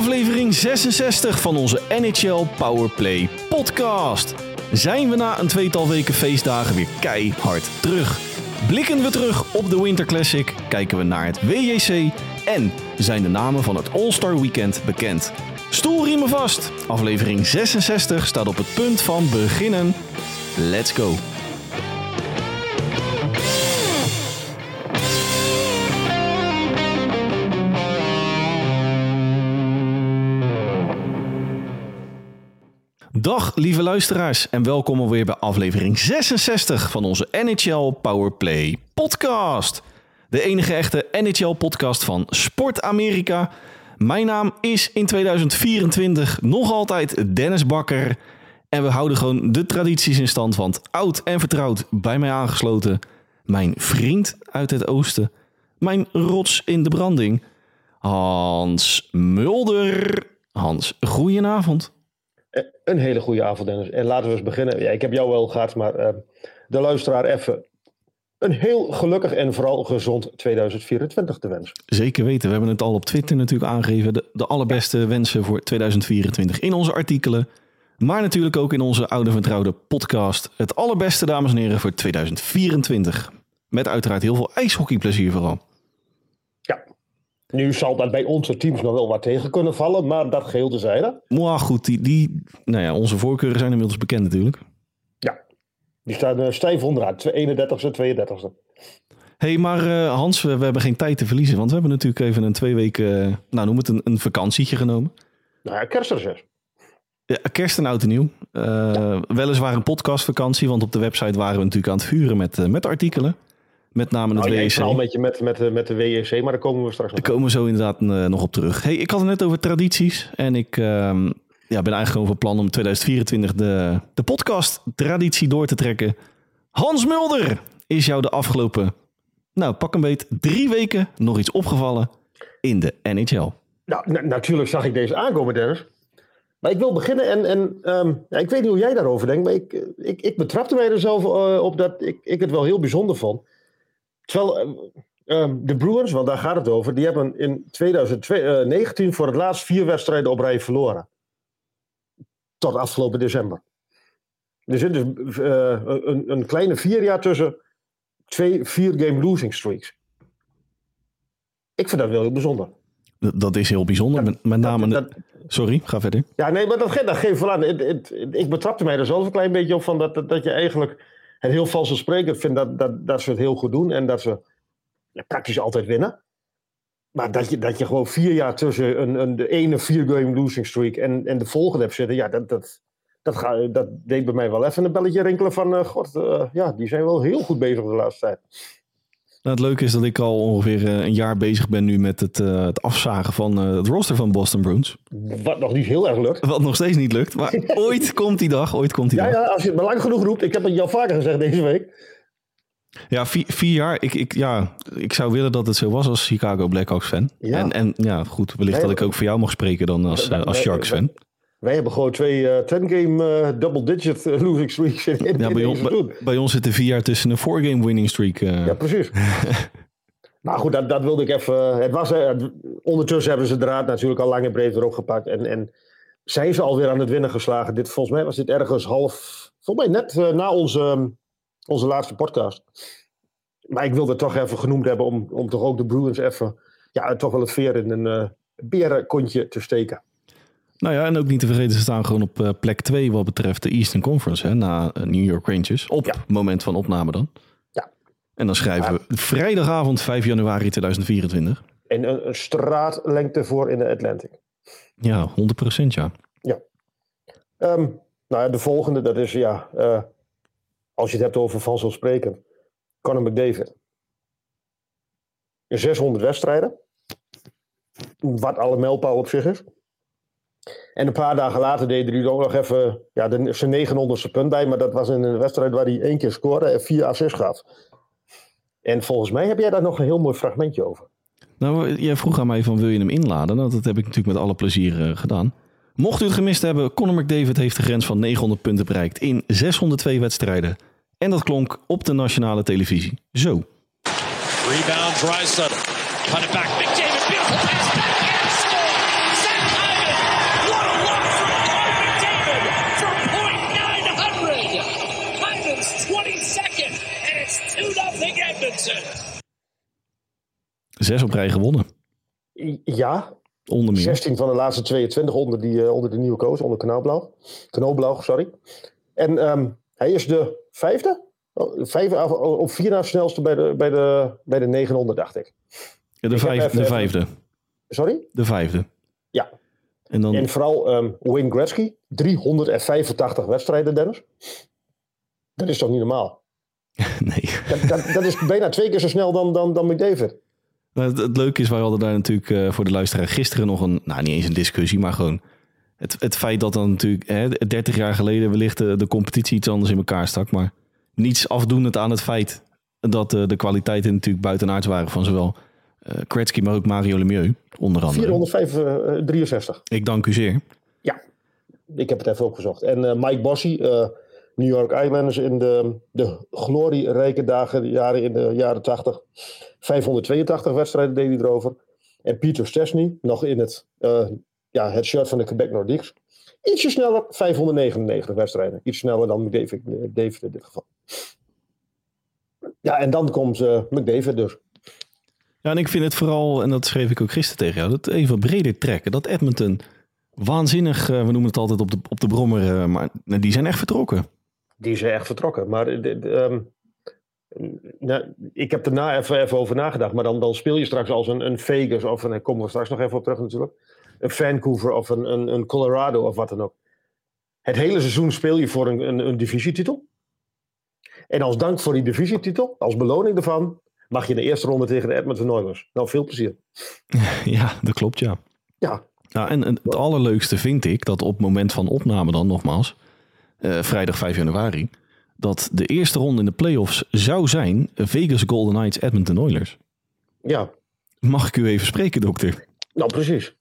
aflevering 66 van onze NHL Powerplay podcast. Zijn we na een tweetal weken feestdagen weer keihard terug. Blikken we terug op de Winter Classic, kijken we naar het WJC en zijn de namen van het All-Star Weekend bekend. Stoelriemen vast. Aflevering 66 staat op het punt van beginnen. Let's go. Dag lieve luisteraars en welkom alweer bij aflevering 66 van onze NHL Powerplay podcast. De enige echte NHL podcast van Sport Amerika. Mijn naam is in 2024 nog altijd Dennis Bakker. En we houden gewoon de tradities in stand, want oud en vertrouwd bij mij aangesloten. Mijn vriend uit het oosten. Mijn rots in de branding. Hans Mulder. Hans, goedenavond. Eh, Een hele goede avond, Dennis. En laten we eens beginnen. Ja, ik heb jou wel gehad, maar eh, de luisteraar even een heel gelukkig en vooral gezond 2024 te wensen. Zeker weten. We hebben het al op Twitter natuurlijk aangegeven. De, de allerbeste wensen voor 2024 in onze artikelen. Maar natuurlijk ook in onze oude vertrouwde podcast. Het allerbeste, dames en heren, voor 2024. Met uiteraard heel veel ijshockeyplezier vooral. Nu zal dat bij onze teams nog wel wat tegen kunnen vallen, maar dat geheel tezijde. Maar goed, die, die, nou ja, onze voorkeuren zijn inmiddels bekend natuurlijk. Ja. Die staan eh, stijf onderaan. 31ste, 32ste. hey, maar eh, Hans, we, we hebben geen tijd te verliezen. Want we hebben natuurlijk even een twee weken, eh, nou noem het een, een vakantietje genomen. Nou ja, kerstreces. Ja, kerst en oud en nieuw. Weliswaar een podcastvakantie, want op de website waren we natuurlijk aan het vuren met, met artikelen. Met name het Nou, jij WEC. vooral met, je, met, met, de- met de WEC, maar daar komen we straks nog. Daar komen we zo inderdaad eh, nog op terug. Hey, ik had het net over tradities. En ik ehm, ja, ben eigenlijk gewoon van plan om 2024 de, de podcast traditie door te trekken. Hans Mulder, is jou de afgelopen, nou pak een beet, drie weken nog iets opgevallen in de NHL? Nou, na- natuurlijk zag ik deze aankomen, Dennis. Maar ik wil beginnen en, en ehm, ja, ik weet niet hoe jij daarover denkt, maar ik, eh, ik, ik betrapte mij er zelf eh, op dat ik, ik het wel heel bijzonder vond. Terwijl eh, ehm, de Bruins, want daar gaat het over, die hebben in 2019 voor het laatst vier wedstrijden op rij verloren. Tot afgelopen december. Er zit dus eh, een, een kleine vier jaar tussen twee vier-game losing streaks. Ik vind dat wel heel bijzonder. Dat, dat is heel bijzonder. Met, met name, Dat- sorry, ga verder. Ja, nee, maar dat, dat geeft wel aan. Ik betrapte mij er zelf een klein beetje op van dat, dat je eigenlijk het heel vanzelfsprekend vindt dat, dat, dat ze het heel goed doen en dat ze ja, praktisch altijd winnen. Maar dat je, dat je gewoon vier jaar tussen een, een, de ene vier-game losing streak en, en de volgende hebt zitten, ja, dat, dat, dat, ga, dat deed bij mij wel even een belletje rinkelen van, eh, god, eh, ja, die zijn wel heel goed bezig de laatste tijd. Nou, het leuke is dat ik al ongeveer eh, een jaar bezig ben nu met het, eh, het afzagen van eh, het roster van Boston Bruins. Wat nog niet heel erg lukt. Wat nog steeds niet lukt, maar ooit komt die dag, ooit komt die Ja, dag. ja, als je het maar lang genoeg roept, ik heb het jou vaker gezegd deze week. Ja, vier, vier jaar. Ik, ik, ja, ik zou willen dat het zo was als Chicago Blackhawks fan. Ja. En, en ja, goed, wellicht Nee, dat ik ook voor jou mag spreken dan als, als Sharks fan. Wij hebben gewoon twee 10-game double-digit eh, losing streaks in, in, Ja, bij, ons, bij, bij ons zitten vier jaar tussen een four-game winning streak. eh. Ja, precies. nou goed, dat, dat wilde ik even... Het was, eh, ondertussen hebben ze de draad natuurlijk al lang en breed erop gepakt. En, en zijn ze alweer aan het winnen geslagen. Dit, volgens mij was dit ergens half... Volgens mij net eh, na onze, onze laatste podcast. Maar ik wilde het toch even genoemd hebben om, om toch ook de Bruins even... Ja, toch wel het veer in een eh berenkontje te steken. Nou ja, en ook niet te vergeten, ze staan gewoon op eh, plek 2 wat betreft de Eastern Conference, hè, na eh, New York Rangers. Op Ja. moment van opname dan. Ja. En dan schrijven we vrijdagavond 5 januari 2024. En een, een straatlengte voor in de Atlantic. Ja, 100% ja. Ehm, nou ja, de volgende, dat is ja, eh, als je het hebt over vanzelfsprekend, Conor McDavid. 600 wedstrijden, wat alle mijlpaal op zich is. En een paar dagen later deed hij er ook nog even ja, de, zijn 900ste punt bij, maar dat was in een wedstrijd waar hij één keer scoorde en vier assists gaf. En volgens mij heb jij daar nog een heel mooi fragmentje over. Nou, jij vroeg aan mij van wil je hem inladen? Nou, dat heb ik natuurlijk met alle plezier eh, gedaan. Mocht u het gemist hebben, Conor McDavid heeft de grens van 900 punten bereikt in 602 wedstrijden. En dat klonk op de nationale televisie. Zo. Rebound, Drysdale. Cut it back. McDavid, Zes op rij gewonnen. Ja, Onder meer. 16 van de laatste 22 onder, die, eh, onder de nieuwe coach, onder Knalblauw. Knolblauw, sorry. En ehm, hij is de vijfde? Oh, Vijf, af- op vier na snelste bij de, bij, de, bij de 900, dacht ik. Ja, de, ik heb vijf, even- de vijfde. Sorry? De vijfde. Ja. En dan, En vooral ehm, Wayne Gretzky, 385 wedstrijden, Dennis. Dat is toch niet normaal? nee. Dat, dat, dat is bijna twee keer zo snel dan, dan, dan McDavid. Nou, het, het leuke is, wij hadden daar natuurlijk eh, voor de luisteraar gisteren nog een, nou niet eens een discussie, maar gewoon het, het feit dat dan natuurlijk hè, 30 jaar geleden wellicht de, de competitie iets anders in elkaar stak. Maar niets afdoendend aan het feit dat eh, de kwaliteiten natuurlijk buitenaards waren van zowel eh Kretzky, maar ook Mario Lemieux, onder andere. 463. Ik dank u zeer. Ja, ik heb het even opgezocht. En eh, Mike Bossy, eh, New York Islanders in de, de glorierijke dagen, de jaren in de jaren 80. 582 wedstrijden deed hij erover. En Peter Stesny, nog in het, eh, ja, het shirt van de Quebec Nordiques. Ietsje sneller, 599 wedstrijden. Iets sneller dan McDavid, eh, in dit geval. Ja, en dan komt eh, McDavid dus. Ja, en ik vind het vooral, en dat schreef ik ook gisteren tegen jou, dat even breder trekken. Dat Edmonton waanzinnig, we noemen het altijd op de, op de brommer, maar die zijn echt vertrokken. Die is echt vertrokken. Maar eh, de- de, ehm, nou, ik heb er na even, even over nagedacht. Maar dan, dan speel je straks als een, een Vegas of een, daar komen we straks nog even op terug natuurlijk. Een Vancouver of een, een, een Colorado of wat dan ook. Het hele seizoen speel je voor een, een, een divisietitel. En als dank voor die divisietitel, als beloning daarvan, mag je de eerste ronde tegen de Edmonton Oilers. Nou, veel plezier. Ja, dat klopt, ja. Ja, Ja, en en het allerleukste vind ik dat op het moment van opname dan nogmaals, eh, vrijdag 5 januari, dat de eerste ronde in de playoffs zou zijn Vegas Golden Knights Edmonton Oilers. ja. Mag ik u even spreken, dokter? Nou, precies.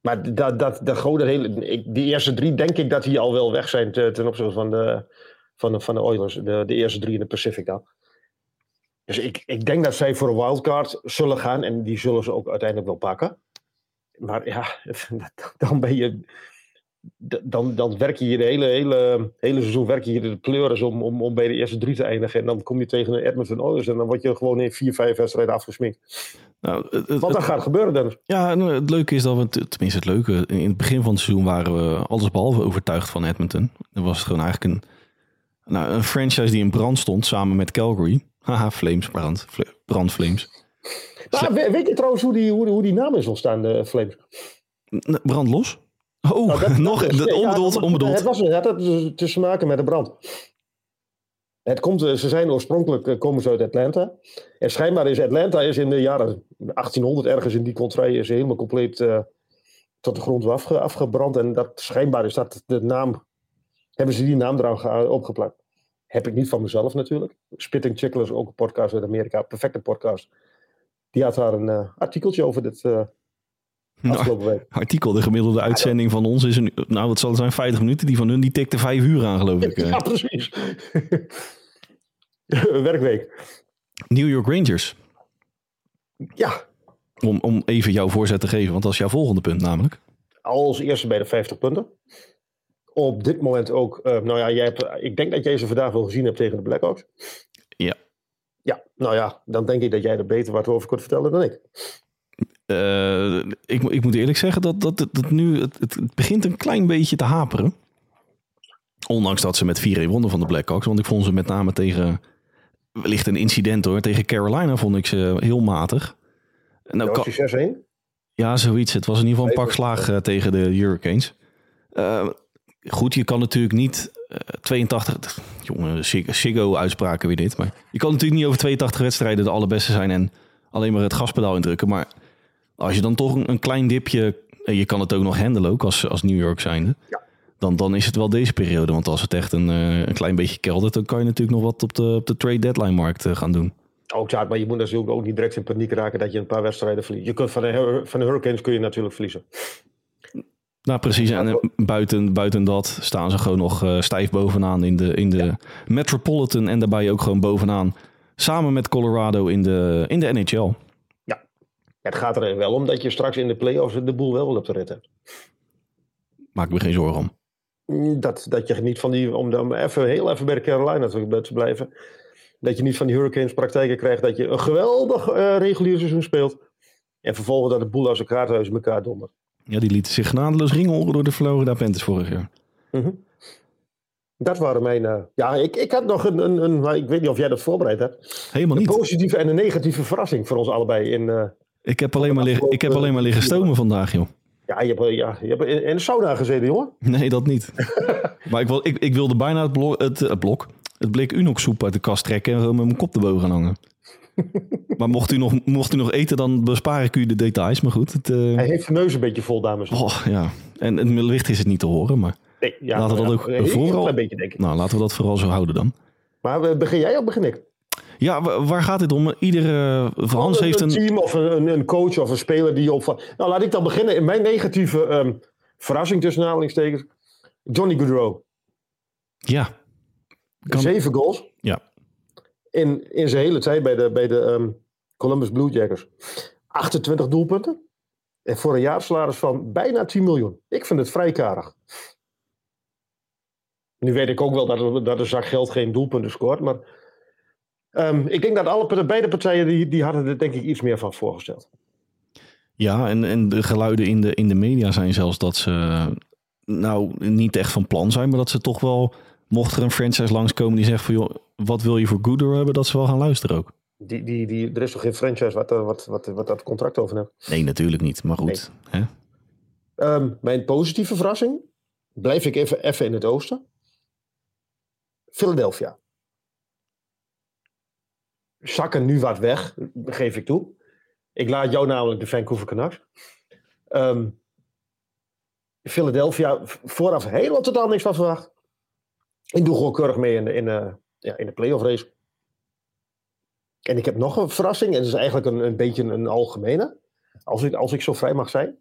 Maar dat, dat, dat hele, ik, die eerste drie denk ik dat die al wel weg zijn te- ten opzichte van de, van de, van de Oilers. De, de eerste drie in de Pacific dan. Dus ik, ik denk dat zij voor een wildcard zullen gaan. En die zullen ze ook uiteindelijk wel pakken. Maar ja, dan ben je... Dan, dan werk je hier de hele, hele, hele seizoen werk je hier de pleuris om, om, om bij de eerste drie te eindigen. En dan kom je tegen de Edmonton Oilers en dan word je gewoon in vier, vijf wedstrijden afgesminkt. Nou, het, Wat dan gaat gebeuren, Dennis? ja, nou, het leuke is dat we, tenminste het leuke, in het begin van het seizoen waren we allesbehalve overtuigd van Edmonton. Dan was gewoon eigenlijk een, nou, een franchise die in brand stond samen met Calgary. Haha, Flames, brand, brand Flames. Nou, we- weet je trouwens hoe die, hoe, hoe die naam is ontstaan, de Flames? Brand los? Oh, Nou, dat- nog, dat dat- onbedoeld, onbedoeld. Het, was, het had dus te maken met de brand. Het komt, eh, ze zijn oorspronkelijk eh, komen ze uit Atlanta. En schijnbaar is Atlanta is in de jaren 1800 ergens in die contraille is helemaal compleet eh, tot de grond afge, afgebrand. En dat, schijnbaar is dat de naam, hebben ze die naam eraan ge- opgeplakt. Heb ik niet van mezelf natuurlijk. Spitting Chickle is ook een podcast uit Amerika, perfecte podcast. Die had daar een artikeltje over dit afgelopen week. artikel, de gemiddelde uitzending van ons is een, nou wat zal het zijn, 50 minuten. Die van hun, die tikte vijf uur aan geloof ik. eh. Ja, precies. Werkweek. New York Rangers, Ja, om, om even jouw voorzet te geven, want dat is jouw volgende punt namelijk. als eerste bij de 50 punten. Op dit moment ook, eh, nou ja, jij hebt, ik denk dat jij ze vandaag wel gezien hebt tegen de Blackhawks. Ja. Ja, nou ja, dan denk ik dat jij er beter wat over kunt vertellen dan ik. Eh, ik, ik moet eerlijk zeggen dat, dat, dat, dat nu, het, het begint een klein beetje te haperen. Ondanks dat ze met 4-1 wonnen van de Blackhawks. Want ik vond ze met name tegen, wellicht een incident hoor, tegen Carolina vond ik ze heel matig. Nou, kan- is die 6-1? Ja, zoiets. Het was in ieder geval een pak slaag eh, tegen de Hurricanes. Eh, goed, je kan natuurlijk niet eh, 82... Jongen, Sig- Siggo-uitspraken weer dit. Maar je kan natuurlijk niet over 82 wedstrijden de allerbeste zijn... en alleen maar het gaspedaal indrukken. Maar als je dan toch een, een klein dipje... en je kan het ook nog handelen, ook als, als New York zijnde... Ja. Dan, dan is het wel deze periode. Want als het echt een, eh, een klein beetje keldert... dan kan je natuurlijk nog wat op de, op de trade deadline-markt eh, gaan doen. Ook ja, maar je moet natuurlijk ook niet direct in paniek raken dat je een paar wedstrijden verliest. Je kunt van de, van de Hurricanes kun je natuurlijk verliezen. Nou, precies. En eh, buiten, buiten dat staan ze gewoon nog stijf bovenaan in de, in de Metropolitan. En daarbij ook gewoon bovenaan. Samen met Colorado in de, in de NHL. Het gaat er wel om dat je straks in de playoffs de boel wel op de rit hebt. Maak me geen zorgen om. Mm, Dat, dat je niet van die, om dan even, heel even bij de Carolina te, blijven. Dat je niet van die Hurricanes praktijken krijgt dat je een geweldig uh, regulier seizoen speelt. En vervolgens dat de boel als een kaarthuis in elkaar dondert. Ja, die lieten zich genadeloos ringen door de Florida Panthers vorig jaar. Mm Dat waren mijn... Uh, ja, ik, ik had nog een, een, een, Ik weet niet of jij dat voorbereid hebt. Helemaal niet. Een positieve en een negatieve verrassing voor ons allebei. In, uh, ik heb alleen maar, liggen, ik heb alleen maar liggen stomen vandaag, joh. Ja, je hebt, ja, je hebt in de sauna gezeten, jongen. Nee, dat niet. maar ik, wil, ik, ik wilde bijna het, blok, het, het blok, het blik Unox soep uit de kast trekken en met mijn kop erboven gaan hangen. maar mocht u, nog, mocht u nog eten, dan bespaar ik u de details. Maar goed. Het, uh... Hij heeft de neus een beetje vol, dames. Oh, ja. En het licht is het niet te horen, maar nee, ja, laten we dat ja, ook vooral... Een beetje, denk ik. Nou, laten we dat vooral zo houden dan. Maar begin jij of begin ik? Ja, waar gaat dit om? Iedere Hans heeft een... een team of een, een, coach of een speler die op... Nou, laat ik dan beginnen. In mijn negatieve um, verrassing tussen aanhalingstekens. Johnny Goodrow. Ja. Kan... Zeven goals. Ja. In, in zijn hele tijd bij de, bij de um, Columbus Blue Jackets. 28 doelpunten. En voor een jaarsalaris van bijna 10 miljoen. Ik vind het vrij karig. Nu weet ik ook wel dat, dat een zak geld geen doelpunten scoort. Maar um, ik denk dat alle, beide partijen die, die hadden er denk ik iets meer van voorgesteld. Ja, en, en de geluiden in de, in de media zijn zelfs dat ze nou niet echt van plan zijn. Maar dat ze toch wel, mocht er een franchise langskomen die zegt van joh, wat wil je voor Gooder hebben, dat ze wel gaan luisteren ook. Die, die, die, er is toch geen franchise wat, wat, wat, wat dat contract over heeft? Nee, natuurlijk niet. Maar goed. Nee. Hè? Um, mijn positieve verrassing, blijf ik even, even in het oosten. Philadelphia. Zakken nu wat weg, geef ik toe. Ik laat jou namelijk de Vancouver Canucks. Um, Philadelphia, vooraf helemaal totaal niks van verwacht. Ik doe gewoon keurig mee in de, in de, ja, in de playoff race. En ik heb nog een verrassing, en dat is eigenlijk een, een beetje een algemene. Als ik, als ik zo vrij mag zijn.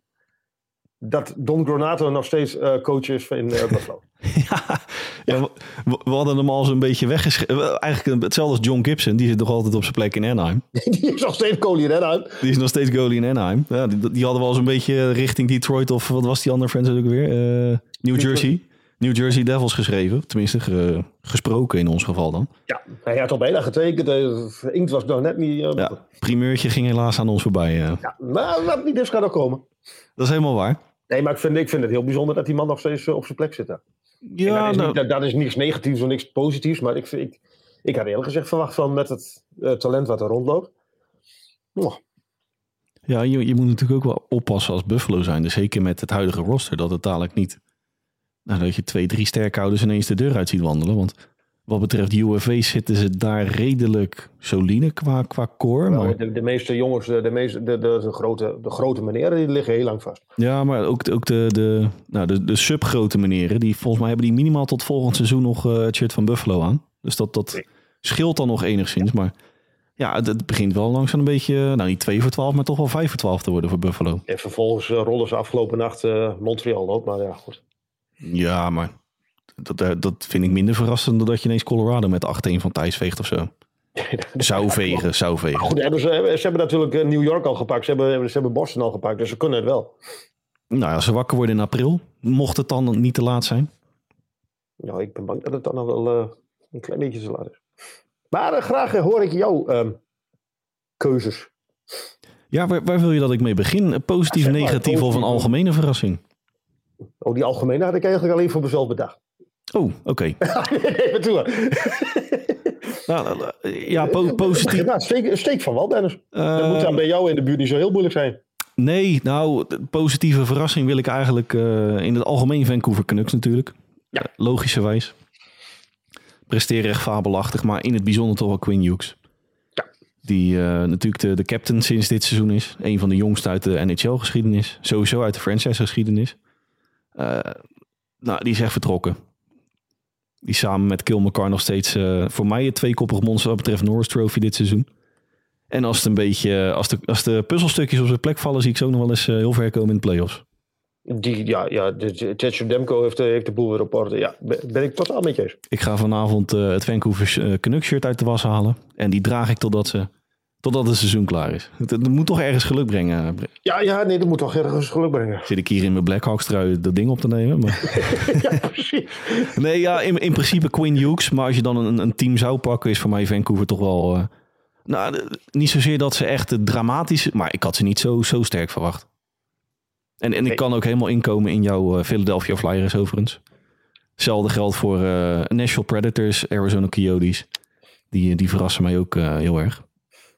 Dat Don Granato nog steeds uh, coach is in uh, Buffalo. ja, ja. We, we, hadden hem al zo'n beetje weggeschreven. Eigenlijk hetzelfde als John Gibson. Die zit nog altijd op zijn plek in Anaheim. die is nog steeds goalie in Anaheim. Die is nog steeds goalie in Anaheim. Ja, die, die hadden we al zo'n beetje richting Detroit of wat was die andere franchise ook weer? Uh, New Jersey. New Jersey Devils geschreven. Tenminste, ge, gesproken in ons geval dan. Ja, hij had al bijna getekend. De inkt was nog net niet... Uh, ja, primeurtje ging helaas aan ons voorbij. Uh. Ja, maar wat niet is, gaat ook komen. Dat is helemaal waar. Nee, maar ik vind, ik vind het heel bijzonder dat die man nog steeds op zijn plek zit. Hè. Ja, dat, is nou, niet, dat, dat, is niks negatiefs of niks positiefs. Maar ik, ik, ik had eerlijk gezegd verwacht van met het talent wat er rondloopt. Oh. Ja, je, je moet natuurlijk ook wel oppassen als Buffalo zijn. Dus zeker met het huidige roster. Dat het dadelijk niet... Nou, dat je twee, drie sterkhouders ineens de deur uit ziet wandelen. Want wat betreft UFV zitten ze daar redelijk solide qua, qua core. Nou, maar... de, de, meeste jongens, de, meeste, de, de, de, grote, de grote meneren, die liggen heel lang vast. Ja, maar ook, ook de, de, nou, de, de subgrote meneren, die volgens mij hebben die minimaal tot volgend seizoen nog uh, het shirt van Buffalo aan. Dus dat, dat nee. scheelt dan nog enigszins. Maar ja, het, het, begint wel langzaam een beetje, nou niet 2 voor 12, maar toch wel 5 voor 12 te worden voor Buffalo. En vervolgens uh, rollen ze afgelopen nacht uh, Montreal op, maar ja, goed. Ja, maar dat, dat vind ik minder verrassend dan dat je ineens Colorado met 8-1 van Thijs veegt of zo. zou vegen, zou vegen. Goed, hebben ze, ze hebben natuurlijk New York al gepakt. Ze hebben, ze hebben Boston al gepakt, dus ze kunnen het wel. Nou, als ze wakker worden in april, mocht het dan niet te laat zijn? Nou, ik ben bang dat het dan nog wel uh, een klein beetje te laat is. Maar uh, graag hoor ik jouw uh, keuzes. Ja, waar, waar, wil je dat ik mee begin? Positief, ja, negatief positief. of een algemene verrassing? Oh, die algemene had ik eigenlijk alleen voor mezelf bedacht. Oh, oké. Okay. Even toe. nou, ja, po positief. Nou, steek, steek van wel, Dennis. Uh, dat moet dan bij jou in de buurt niet zo heel moeilijk zijn. Nee, nou, positieve verrassing wil ik eigenlijk uh, in het algemeen Vancouver Canucks natuurlijk. Ja. Logischerwijs. Presteren echt fabelachtig, maar in het bijzonder toch wel Quinn Hughes. Ja. Die natuurlijk de, de captain sinds dit seizoen is. Een van de jongsten uit de NHL-geschiedenis. Sowieso uit de franchise-geschiedenis. Nou, die is echt vertrokken. Die samen met Kill McCarr nog steeds uh, voor mij het tweekoppig monster wat betreft Norris Trophy dit seizoen. En als het een beetje, als de, als de puzzelstukjes op zijn plek vallen, zie ik ze ook nog wel eens uh, heel ver komen in de playoffs. Die, ja, ja, Tetsu Demko heeft, heeft de boel weer op orde. Ja, ben ik totaal met je eens. Ik ga vanavond uh, het Vancouver Canucks shirt uit de was halen. En die draag ik totdat ze Totdat het seizoen klaar is. Het, het moet toch ergens geluk brengen. Ja, ja, nee, dat moet toch ergens geluk brengen. Zit ik hier in mijn Blackhawks trui dat ding op te nemen? Maar... ja, precies. Nee, ja, in, in principe Quinn Hughes. Maar als je dan een, een team zou pakken, is voor mij Vancouver toch wel... eh, nou, niet zozeer dat ze echt dramatisch... Maar ik had ze niet zo, zo sterk verwacht. En, en ik Nee. kan ook helemaal inkomen in jouw eh, Philadelphia Flyers overigens. Hetzelfde geldt voor eh Nashville Predators, Arizona Coyotes. Die, die verrassen mij ook heel erg.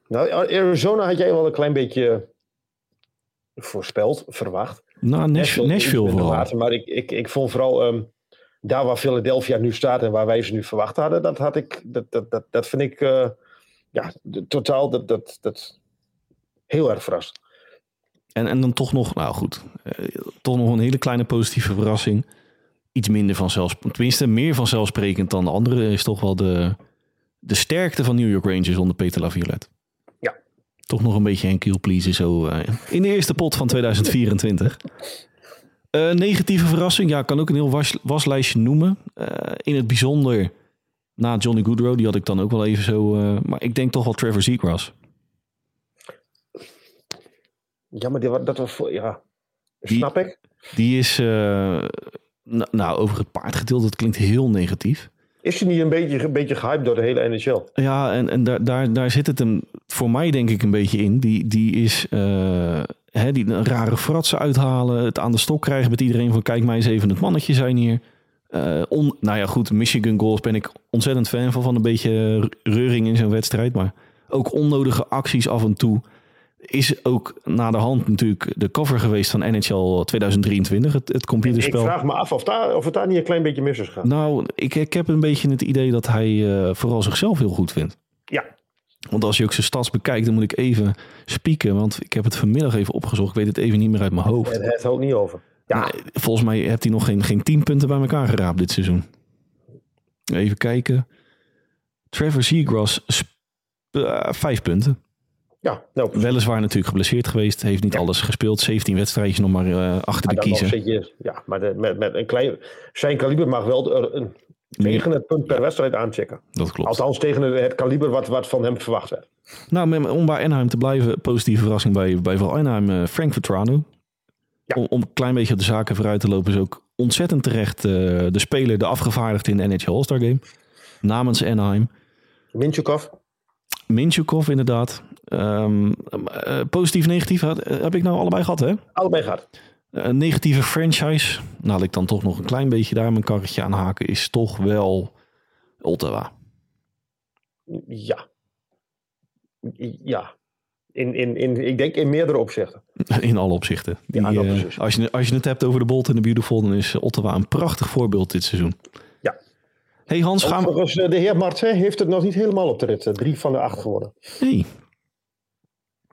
Nou, Arizona had jij wel een klein beetje voorspeld, verwacht. Nou, Nashville, Nashville vooral. maar ik, ik, ik vond vooral ehm, daar waar Philadelphia nu staat en waar wij ze nu verwacht hadden, dat had ik, dat, dat, dat, dat vind ik, eh, ja, totaal, dat, dat, dat heel erg verrast. En, en dan toch nog, nou goed, eh, toch nog een hele kleine positieve verrassing. Iets minder vanzelfsprekend, tenminste meer vanzelfsprekend dan de andere is toch wel de, de sterkte van New York Rangers onder Peter Laviolette. Toch nog een beetje een kill pleaser zo eh, in de eerste pot van 2024. Eh, negatieve verrassing, ja, ik kan ook een heel was, waslijstje noemen. Eh, in het bijzonder na Johnny Goodrow, die had ik dan ook wel even zo. maar ik denk toch wel Trevor Zegras. Ja, maar die, dat was, voor- ja, Die- snap ik. Die is, nou, over het paardgedeelte, dat klinkt heel negatief. Is hij niet een beetje, een beetje gehyped door de hele NHL? Ja, en, en daar, daar, daar zit het hem voor mij denk ik een beetje in. Die, die is, eh, hè, die een rare fratsen uithalen, het aan de stok krijgen met iedereen van kijk mij eens even het mannetje zijn hier. Eh, on, nou ja, goed, Michigan Goals ben ik ontzettend fan van, van een beetje reuring in zo'n wedstrijd. Maar ook onnodige acties af en toe. Is ook na de hand natuurlijk de cover geweest van NHL 2023, het, het Ik computerspel. vraag me af of, daar, of het daar niet een klein beetje mis is gegaan. Nou, ik, ik heb een beetje het idee dat hij eh, vooral zichzelf heel goed vindt. Ja, Want als je ook zijn stats bekijkt, dan moet ik even spieken. Want ik heb het vanmiddag even opgezocht. Ik weet het even niet meer uit mijn hoofd. het het houdt niet over. Ja, volgens mij heeft hij nog geen, geen 10 punten bij elkaar geraapt dit seizoen. Even kijken. Trevor Seagrass, eh, vijf punten. Ja nou. Weliswaar natuurlijk geblesseerd geweest. Heeft niet alles gespeeld. 17 wedstrijdjes nog maar eh, achter de kiezer. zit je, ja, maar de- met, met een klein, zijn kaliber mag wel een, tegen het punt per wedstrijd aanchecken. Dat klopt. Althans tegen het, kaliber wat, wat van hem verwacht werd. Nou, met- om bij Anaheim te blijven, positieve verrassing bij, bij vooral Anaheim, eh, Frank Vetrano. Ja. Om, om een klein beetje op de zaken vooruit te lopen, is ook ontzettend terecht eh, de speler, de afgevaardigde in de NHL All-Star Game. Namens Anaheim. Minchukov, Minchukov inderdaad. Eh, positief, negatief had- eh, heb ik nou allebei gehad, hè? allebei gaat. Een negatieve franchise, nou, ik dan toch nog een klein beetje daar mijn karretje aan haken, is toch wel Ottawa. Ja. Ja. In, in, in, ik denk in meerdere opzichten. In alle opzichten. Die, Ja, dat eh, als, je, als je het hebt over de Bolt en de Beautiful, dan is Ottawa een prachtig voorbeeld dit seizoen. Ja. Hey Hans, gaan we... Eh, de heer Martin heeft het nog niet helemaal op de rit. eh, Drie van de acht geworden. Hey.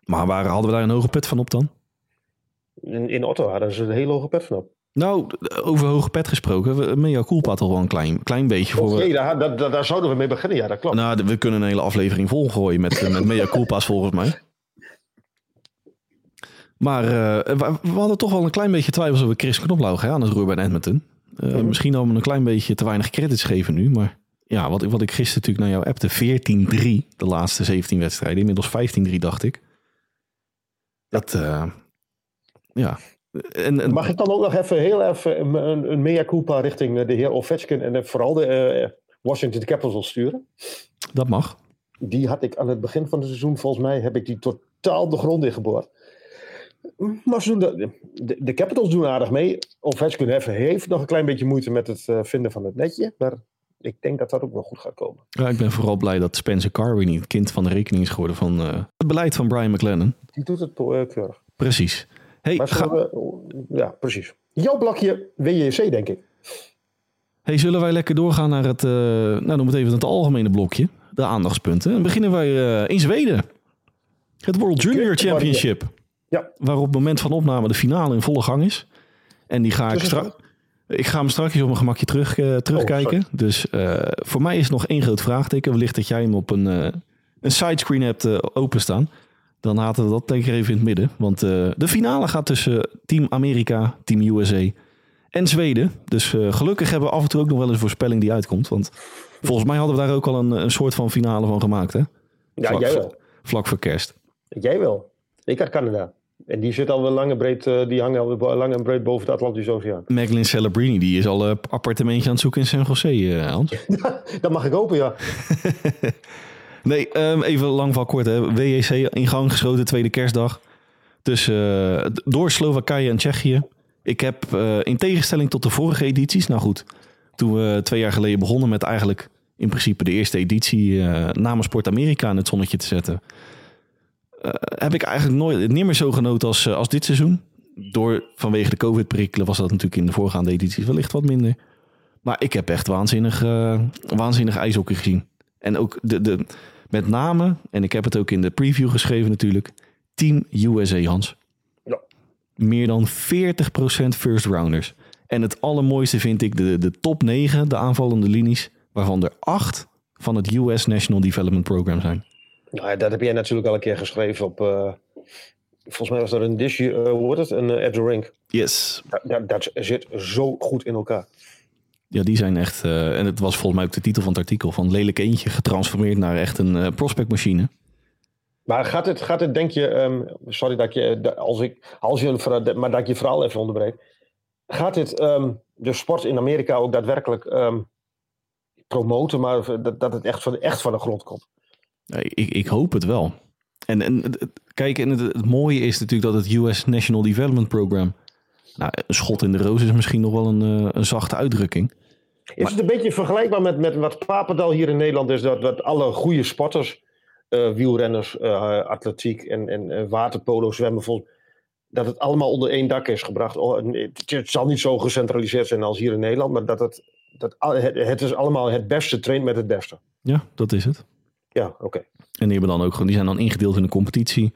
Maar waar hadden we daar een hoge pet van op dan? In, in Ottawa, daar is een hele hoge pet van op. Nou, over hoge pet gesproken. we- Mea culpa toch wel een klein, klein beetje voor... Oké, we- daar, daar, daar, zouden we mee beginnen. Ja, dat klopt. Nou, we kunnen een hele aflevering volgooien met, eh, met mea culpa's volgens mij. Maar eh, we, we hadden toch wel een klein beetje twijfels over Chris Knoblauch hè, aan het roer bij Edmonton. Eh, Mhm. Misschien dat we een klein beetje te weinig credits geven nu. Maar ja, wat, ik- wat ik gisteren natuurlijk naar jou appte. 14-3 de laatste 17 wedstrijden. Inmiddels 15-3 dacht ik. Dat, eh, ja. En, en, Mag ik dan ook nog even heel even een, een, een mea culpa richting eh, de heer Ovechkin en eh, vooral de Washington Capitals sturen? dat mag. Die had ik aan het begin van het seizoen, volgens mij, heb ik die totaal de grond ingeboord. Maar ze doen de, de, de Capitals doen aardig mee. Ovechkin heeft, nog een klein beetje moeite met het vinden van het netje. Maar ik denk dat dat ook wel goed gaat komen. Ja, ik ben vooral blij dat Spencer Carwin niet het kind van de rekening is geworden van eh, het beleid van Brian McLennan. Die doet het eh, keurig. Precies. Hey, ga- we- ja, precies. Jouw blokje WJC, denk ik. Hey, zullen wij lekker doorgaan naar het, eh, nou noem het even het algemene blokje, de aandachtspunten. En beginnen wij in Zweden. Het World Junior Championship. Ja. Waar op het moment van opname de finale in volle gang is. En die ga ik Dus straks... Ik ga hem straks op mijn gemakje terug, eh, terugkijken. dus eh, voor mij is het nog één groot vraagteken. Wellicht dat jij hem op een, eh, een sidescreen hebt openstaan. Dan laten we dat denk ik even in het midden. Want de finale gaat tussen Team Amerika, Team USA en Zweden. Dus gelukkig hebben we af en toe ook nog wel eens een voorspelling die uitkomt. Want volgens mij hadden we daar ook al een, een soort van finale van gemaakt. Hè? Ja, Vlak- jij wel. vlak voor kerst. Jij wel. Ik had Canada. En die zit al wel lang en breed, uh, die hangen al lang en breed boven de Atlantische Oceaan. Magdalene Celebrini, die is al een appartementje aan het zoeken in San Jose, eh, Hans. dat mag ik hopen, ja. Nee, ehm, even lang van kort. Hè. WEC in gang geschoten, tweede kerstdag. Dus eh, door Slowakije en Tsjechië. Ik heb eh, in tegenstelling tot de vorige edities, nou goed, toen we twee jaar geleden begonnen met eigenlijk in principe de eerste editie eh namens Sport Amerika in het zonnetje te zetten, eh, heb ik eigenlijk nooit niet meer zo genoten als, eh, als dit seizoen. Door vanwege de COVID-prikkelen was dat natuurlijk in de voorgaande edities wellicht wat minder. Maar ik heb echt waanzinnig, eh, waanzinnig ijshockey gezien. En ook de, de, met name, en ik heb het ook in de preview geschreven natuurlijk, Team USA, Hans. Ja. Meer dan 40% first rounders. En het allermooiste vind ik de, de top 9, de aanvallende linies, waarvan er 8 van het US National Development Program zijn. Nou ja, dat heb jij natuurlijk al een keer geschreven op... eh, volgens mij was dat een dish, eh, hoe wordt het? Een uh, at the rink. Yes. Dat, dat, dat zit zo goed in elkaar. Ja, die zijn echt, eh, en het was volgens mij ook de titel van het artikel, van lelijk eentje getransformeerd naar echt een eh, prospectmachine. Maar gaat het, gaat het denk je, ehm, sorry dat je, dat- als ik, als je een, verhaal- maar dat ik je verhaal even onderbreek. Gaat dit ehm, de sport in Amerika ook daadwerkelijk ehm, promoten, maar dat, dat het echt van, echt van de grond komt? Ik, ik hoop het wel. En, en kijk, en het, het mooie is natuurlijk dat het US National Development Program. Nou, een schot in de roos is misschien nog wel een, eh, een zachte uitdrukking. Is het een beetje vergelijkbaar met, met wat Papendal hier in Nederland is? Dat, dat alle goede sporters, eh, wielrenners, eh, atletiek en, en waterpolo, zwemmen, volgens, dat het allemaal onder één dak is gebracht. Oh, het, het zal niet zo gecentraliseerd zijn als hier in Nederland, maar dat het, dat, het, het is allemaal het beste traint met het beste. Ja, dat is het. Ja, oké. En die, hebben dan ook gewoon, die zijn dan ingedeeld in een competitie.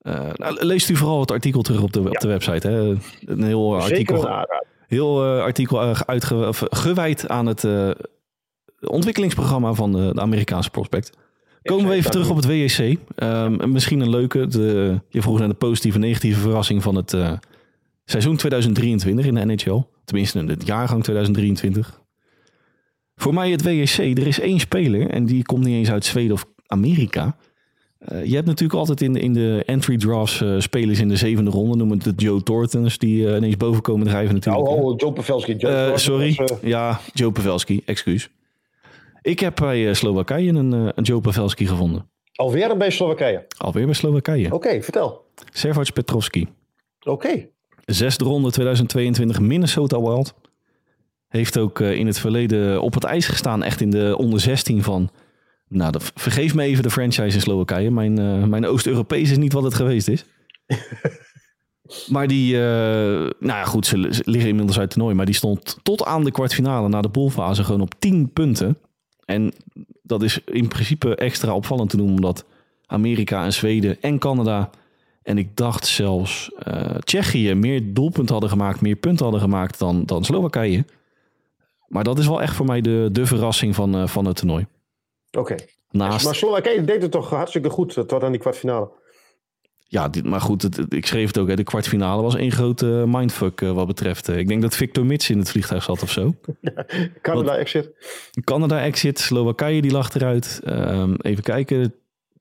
Eh, nou, leest u vooral het artikel terug op de, op de website. Hè? Een heel Zeker artikel, een heel, eh, artikel eh, uitge, of, gewijd aan het eh, ontwikkelingsprogramma van de, de Amerikaanse prospect. Komen we even terug op het WEC. Ehm, misschien een leuke. De, je vroeg naar de positieve en negatieve verrassing van het eh, seizoen 2023 in de NHL. Tenminste, in het jaargang 2023. Voor mij het WEC. Er is één speler en die komt niet eens uit Zweden of Amerika. Eh, je hebt natuurlijk altijd in de, in de entry drafts eh, spelers in de zevende ronde. Noem het de Joe Tortons die eh, ineens boven komen drijven natuurlijk. Oh, hè. oh, Joe Pavelski. Joe sorry. was, Ja, Joe Pavelski, excuus. Ik heb bij Slowakije een, een Joe Pavelski gevonden. alweer een bij Slowakije. Alweer bij Slowakije. Oké, vertel. Servac Petrovski. Oké. Zesde ronde 2022 Minnesota Wild. Heeft ook eh, in het verleden op het ijs gestaan. Echt in de onder 16 van... Nou, vergeef me even de franchise in Slowakije. Mijn, eh, mijn Oost-Europees is niet wat het geweest is. maar die... eh, nou ja, goed, ze, ze liggen inmiddels uit het toernooi. Maar die stond tot aan de kwartfinale, na de poolfase, gewoon op 10 punten. En dat is in principe extra opvallend te noemen... omdat Amerika en Zweden en Canada... En ik dacht zelfs Tsjechië meer doelpunten hadden gemaakt, meer punten hadden gemaakt dan, dan Slowakije. Maar dat is wel echt voor mij de, de verrassing van, eh, van het toernooi. Oké. Naast, Maar Slowakije deed het toch hartstikke goed eh, tot aan die kwartfinale. ja, dit, maar goed, het, ik schreef het ook, hè, de kwartfinale was één grote mindfuck eh, wat betreft. eh, ik denk dat Victor Mits in het vliegtuig zat of zo. Canada exit. Canada exit, Slowakije die lag eruit. Ehm, even kijken.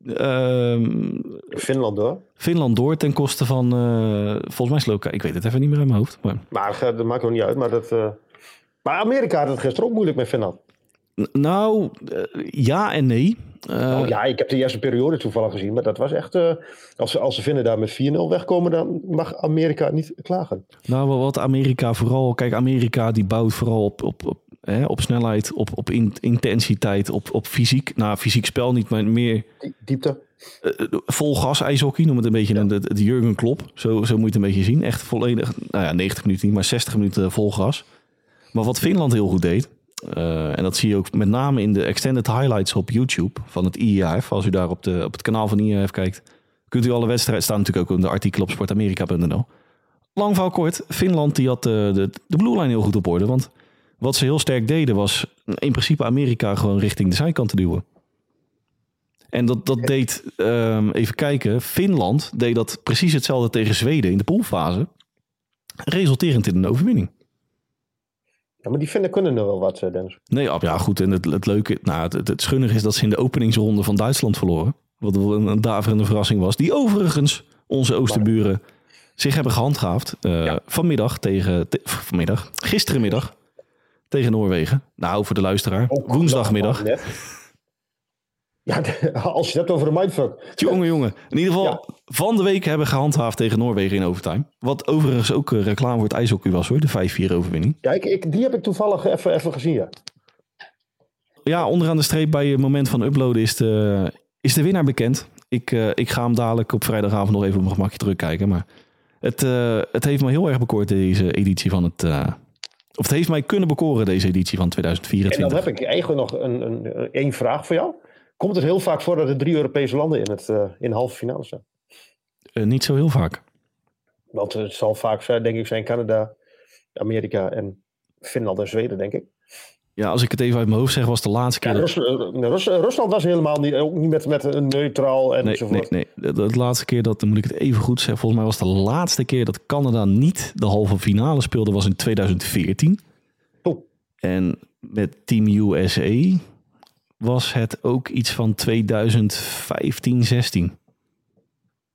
Ehm, Finland hoor. Finland door ten koste van, eh, volgens mij Slowakije. Ik weet het even niet meer uit mijn hoofd. Maar Maar eh, dat maakt ook niet uit. Maar, dat, eh, maar Amerika had het gisteren ook moeilijk met Finland. Nou, eh, ja en nee. Eh, oh, ja, ik heb de eerste periode toevallig gezien. Maar dat was echt... eh, als, ze, als ze vinden daar met 4-0 wegkomen... dan mag Amerika niet klagen. Nou, wat Amerika vooral... Kijk, Amerika die bouwt vooral op, op, op, hè, op snelheid, op, op in- intensiteit, op, op fysiek. Nou, fysiek spel niet, maar meer Die- Diepte. vol gas ijshockey. Noem het een beetje een, het, het Jurgen Klopp. Zo, zo moet je het een beetje zien. Echt volledig, nou ja, 90 minuten niet, maar 60 minuten vol gas. Maar wat Finland heel goed deed... eh, en dat zie je ook met name in de extended highlights op YouTube van het IAF. Als u daar op, de, op het kanaal van IAF kijkt, kunt u alle wedstrijden staan natuurlijk ook in de artikelen op sportamerika.nl. Lang verhaal kort, Finland die had de, de, de blue line heel goed op orde. Want wat ze heel sterk deden was in principe Amerika gewoon richting de zijkant te duwen. En dat, dat deed, ehm, even kijken, Finland deed dat precies hetzelfde tegen Zweden in de poolfase. Resulterend in een overwinning. Ja, maar die vinden kunnen er wel wat, eh, Dennis. Nee, ja goed. En het, het leuke, nou, het, het, schunnige is dat ze in de openingsronde van Duitsland verloren. Wat wel een, een daverende verrassing was. Die overigens onze oosterburen zich hebben gehandhaafd. eh, Ja. Vanmiddag tegen... te- vanmiddag. Gisterenmiddag tegen Noorwegen. Nou, voor de luisteraar. Ook Woensdagmiddag. Ja, de- als je het hebt over een mindfuck. Jongen, jongen. In ieder geval Ja. van de week hebben gehandhaafd tegen Noorwegen in overtime. Wat overigens ook eh, reclame voor het ijshockey was hoor. De 5-4 overwinning. Ja, ik, ik, die heb ik toevallig even, even gezien, ja. Ja, onderaan de streep bij het moment van uploaden is de, is de winnaar bekend. Ik, eh, ik ga hem dadelijk op vrijdagavond nog even op mijn gemakje terugkijken. Maar het, eh, het heeft me heel erg bekoord deze editie van het... of het heeft mij kunnen bekoren deze editie van En 2024. dan heb ik eigenlijk nog een, een, één vraag voor jou. Komt het heel vaak voor dat er drie Europese landen in, het, eh, in de halve finale staan? Eh, niet zo heel vaak. Want het zal vaak zijn, denk ik, zijn Canada, Amerika en Finland en Zweden, denk ik. Ja, als ik het even uit mijn hoofd zeg, was de laatste keer... Ja, Rus- eh, Rus- Rusland was helemaal niet, ook niet met, met een neutraal en Nee, enzovoort. nee, nee. De, de laatste keer dat, dan moet ik het even goed zeggen. Volgens mij was de laatste keer dat Canada niet de halve finale speelde, was in 2014. Oeh. En met Team USA was het ook iets van 2015, 16,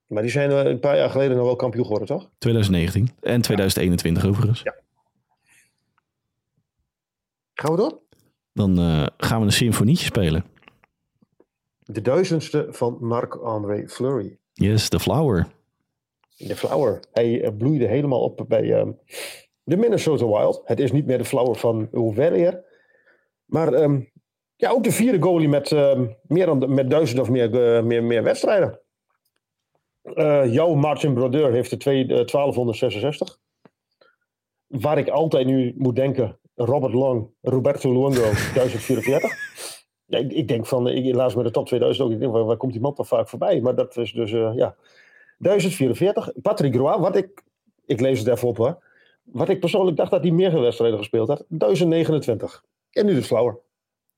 Maar die zijn eh, een paar jaar geleden nog wel kampioen geworden, toch? 2019 en 2021 overigens. Ja. Gaan we door? Dan eh, gaan we een symfonietje spelen. De duizendste van Marc-André Fleury. Yes, The Flower. De Flower. Hij eh, bloeide helemaal op bij ehm, de Minnesota Wild. Het is niet meer de Flower van Ouvelier. Maar ehm, ja, ook de vierde goalie met, ehm, meer dan, met duizend of meer, eh, meer, meer wedstrijden. Eh, jouw Martin Brodeur heeft de twee, eh, 1266. Waar ik altijd nu moet denken, Robert Long, Roberto Luongo, 1044. Ja, ik, ik denk van, ik laat met de top 2000 ook, ik denk, waar, waar komt die man toch vaak voorbij? Maar dat is dus, eh, ja, 1044. Patrick Roy, wat ik, ik lees het even op hoor. Wat ik persoonlijk dacht dat hij meer wedstrijden gespeeld had. 1029. En nu de Flower.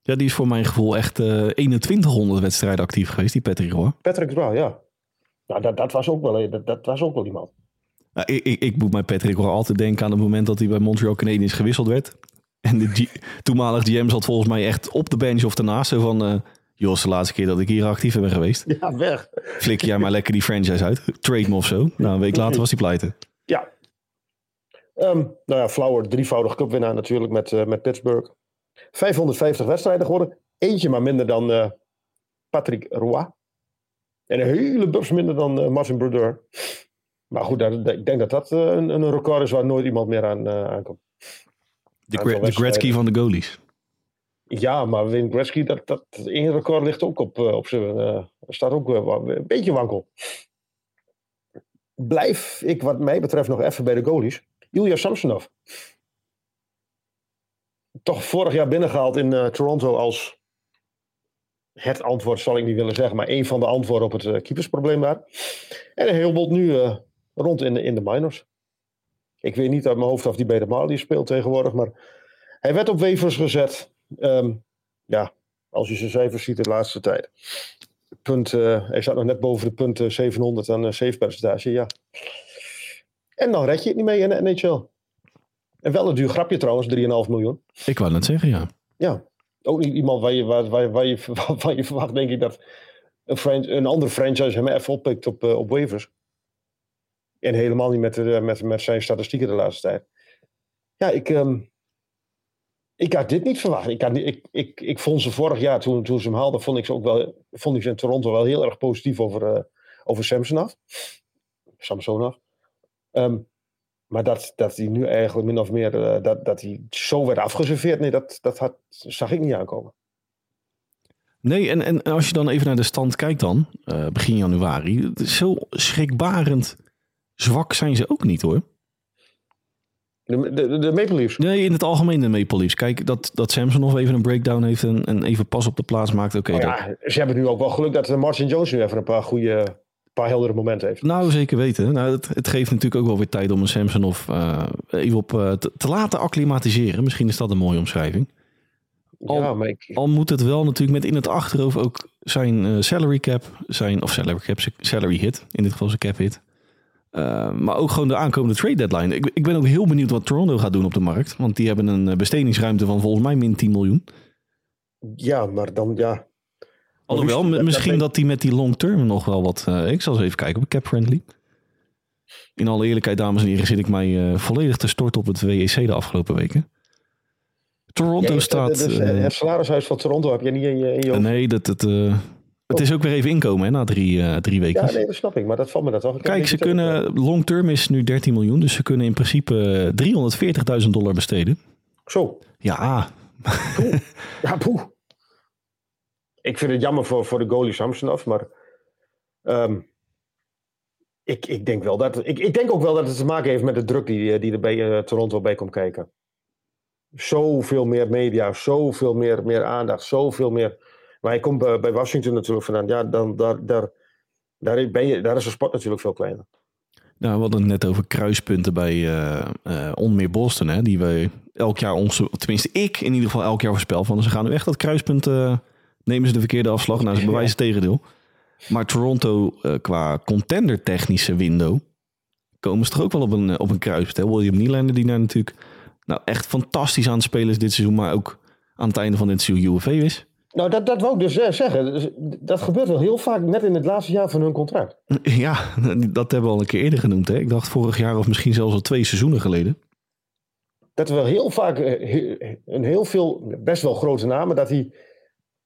Ja, die is voor mijn gevoel echt eh 2100 wedstrijden actief geweest, die Patrick Roy. Patrick Roy, ja. Nou, dat, dat, was ook wel, dat, dat was ook wel iemand. Nou, ik, ik, ik moet bij Patrick Roy altijd denken aan het moment dat hij bij Montreal Canadiens gewisseld werd. En de G- toenmalig GM zat volgens mij echt op de bench of. Zo van, eh joh, is de laatste keer dat ik hier actief ben geweest. Ja, weg. Flik jij maar lekker die franchise uit. Trade me of zo. Nou, een week later was hij pleiten. Ja. Ehm, nou ja, Flower, drievoudig cupwinnaar natuurlijk met, eh, met Pittsburgh. 550 wedstrijden geworden. Eentje maar minder dan eh, Patrick Roy. En een hele minder dan eh, Martin Brodeur. Maar goed, dat, dat- ik denk dat dat eh, een, een record is waar nooit iemand meer aan aankomt. De, Gretzky van de goalies. Ja, maar Wim Gretzky, dat, dat één record ligt ook op, op zijn... staat ook een beetje wankel. Blijf ik wat mij betreft nog even bij de goalies. Ilya Samsonov. Toch vorig jaar binnengehaald in eh, Toronto als... Het antwoord zal ik niet willen zeggen, maar één van de antwoorden op het eh, keepersprobleem daar. En heel bot nu eh, rond in de, in de minors. Ik weet niet uit mijn hoofd of hij bij de Marlies speelt tegenwoordig, maar hij werd op wevers gezet. Ehm, ja, als je zijn cijfers ziet de laatste tijd. Punt, hij staat nog net boven de punten 700 aan save percentage, ja. En dan red je het niet mee in de NHL. En wel een duur grapje trouwens, 3,5 miljoen. Ik wou net zeggen, ja. Ja, ook niet iemand waar je, waar, waar, waar je, waar je verwacht, denk ik, dat een, een andere franchise hem even oppikt op, eh, op waivers. En helemaal niet met, de, met, met zijn statistieken de laatste tijd. Ja, ik, ehm, ik had dit niet verwacht. Ik, had ik, ik, ik vond ze vorig jaar, toen, toen ze hem haalden, vond ik ze ook wel, vond ik ze in Toronto wel heel erg positief over, eh over Samsonov. Samsonov. Ehm, maar dat, dat hij nu eigenlijk min of meer, eh, dat, dat hij zo werd afgeserveerd, nee, dat, dat had, zag ik niet aankomen. Nee, en, en als je dan even naar de stand kijkt dan, eh, begin januari. het is Zo schrikbarend zwak zijn ze ook niet hoor. De, de, de Maple Leafs. Nee, in het algemeen de Maple Leafs. Kijk, dat, dat Samson nog even een breakdown heeft en, en even pas op de plaats maakt. Oké, dat- ja, ze hebben nu ook wel geluk dat Martin Jones nu even een paar goede, paar heldere momenten heeft. Nou, zeker weten. Nou, het, het geeft natuurlijk ook wel weer tijd om een Samson of eh, even op eh, te, te laten acclimatiseren. Misschien is dat een mooie omschrijving. Al- ja, maar ik, Al moet het wel natuurlijk met in het achterhoofd ook zijn eh, salary cap, zijn, of salary cap, salary hit, in dit geval zijn cap hit. Maar ook gewoon de aankomende trade deadline. Ik, ik ben ook heel benieuwd wat Toronto gaat doen op de markt. Want die hebben een bestedingsruimte van volgens mij min 10 miljoen. ja, maar dan ja. Alhoewel, dat- misschien dat- dat hij met die long term nog wel wat... eh, ik zal eens even kijken op Cap Friendly. In alle eerlijkheid, dames en heren, zit ik mij eh, volledig te storten op het WEC de afgelopen weken. Toronto Ja, staat... dus, eh, het salarishuis van Toronto heb je niet in je, in je nee, dat, het, eh, het is ook weer even inkomen hè, na drie, eh, drie weken. Ja, nee, dat snap ik. Maar dat valt me dat wel. Kijk, ze kunnen, long term is nu 13 miljoen, dus ze kunnen in principe 340.000 dollar besteden. Zo. Ja, Ja, poeh. Ik vind het jammer voor, voor de goalie Samsonov, maar ehm, ik, ik, denk wel dat, ik, ik denk ook wel dat het te maken heeft met de druk die, eh, die er bij eh, Toronto bij komt kijken. Zoveel meer media, zoveel meer, meer aandacht, zoveel meer. Maar hij komt bij, bij Washington natuurlijk vandaan. Ja, dan, daar, daar, daar, ben daar is de sport natuurlijk veel kleiner. nou, we hadden het net over kruispunten bij eh eh, Onmeer Boston, hè, die we elk jaar, onze, tenminste ik in ieder geval elk jaar voorspel van. Ze gaan nu echt dat kruispunt, eh, nemen ze de verkeerde afslag, nou ze bewijzen het tegendeel. Maar Toronto eh, qua contender technische window komen ze toch ook wel op een, eh, op een kruispunt. William Nylander die daar natuurlijk nou, echt fantastisch aan het spelen is dit seizoen, maar ook aan het einde van dit seizoen UFV is. Nou, dat, dat wou ik dus eh, zeggen. Dus, Dat gebeurt wel heel vaak net in het laatste jaar van hun contract. Ja, dat hebben we al een keer eerder genoemd. Hè? Ik dacht vorig jaar of misschien zelfs al twee seizoenen geleden. dat er wel heel vaak een heel veel, best wel grote namen, dat hij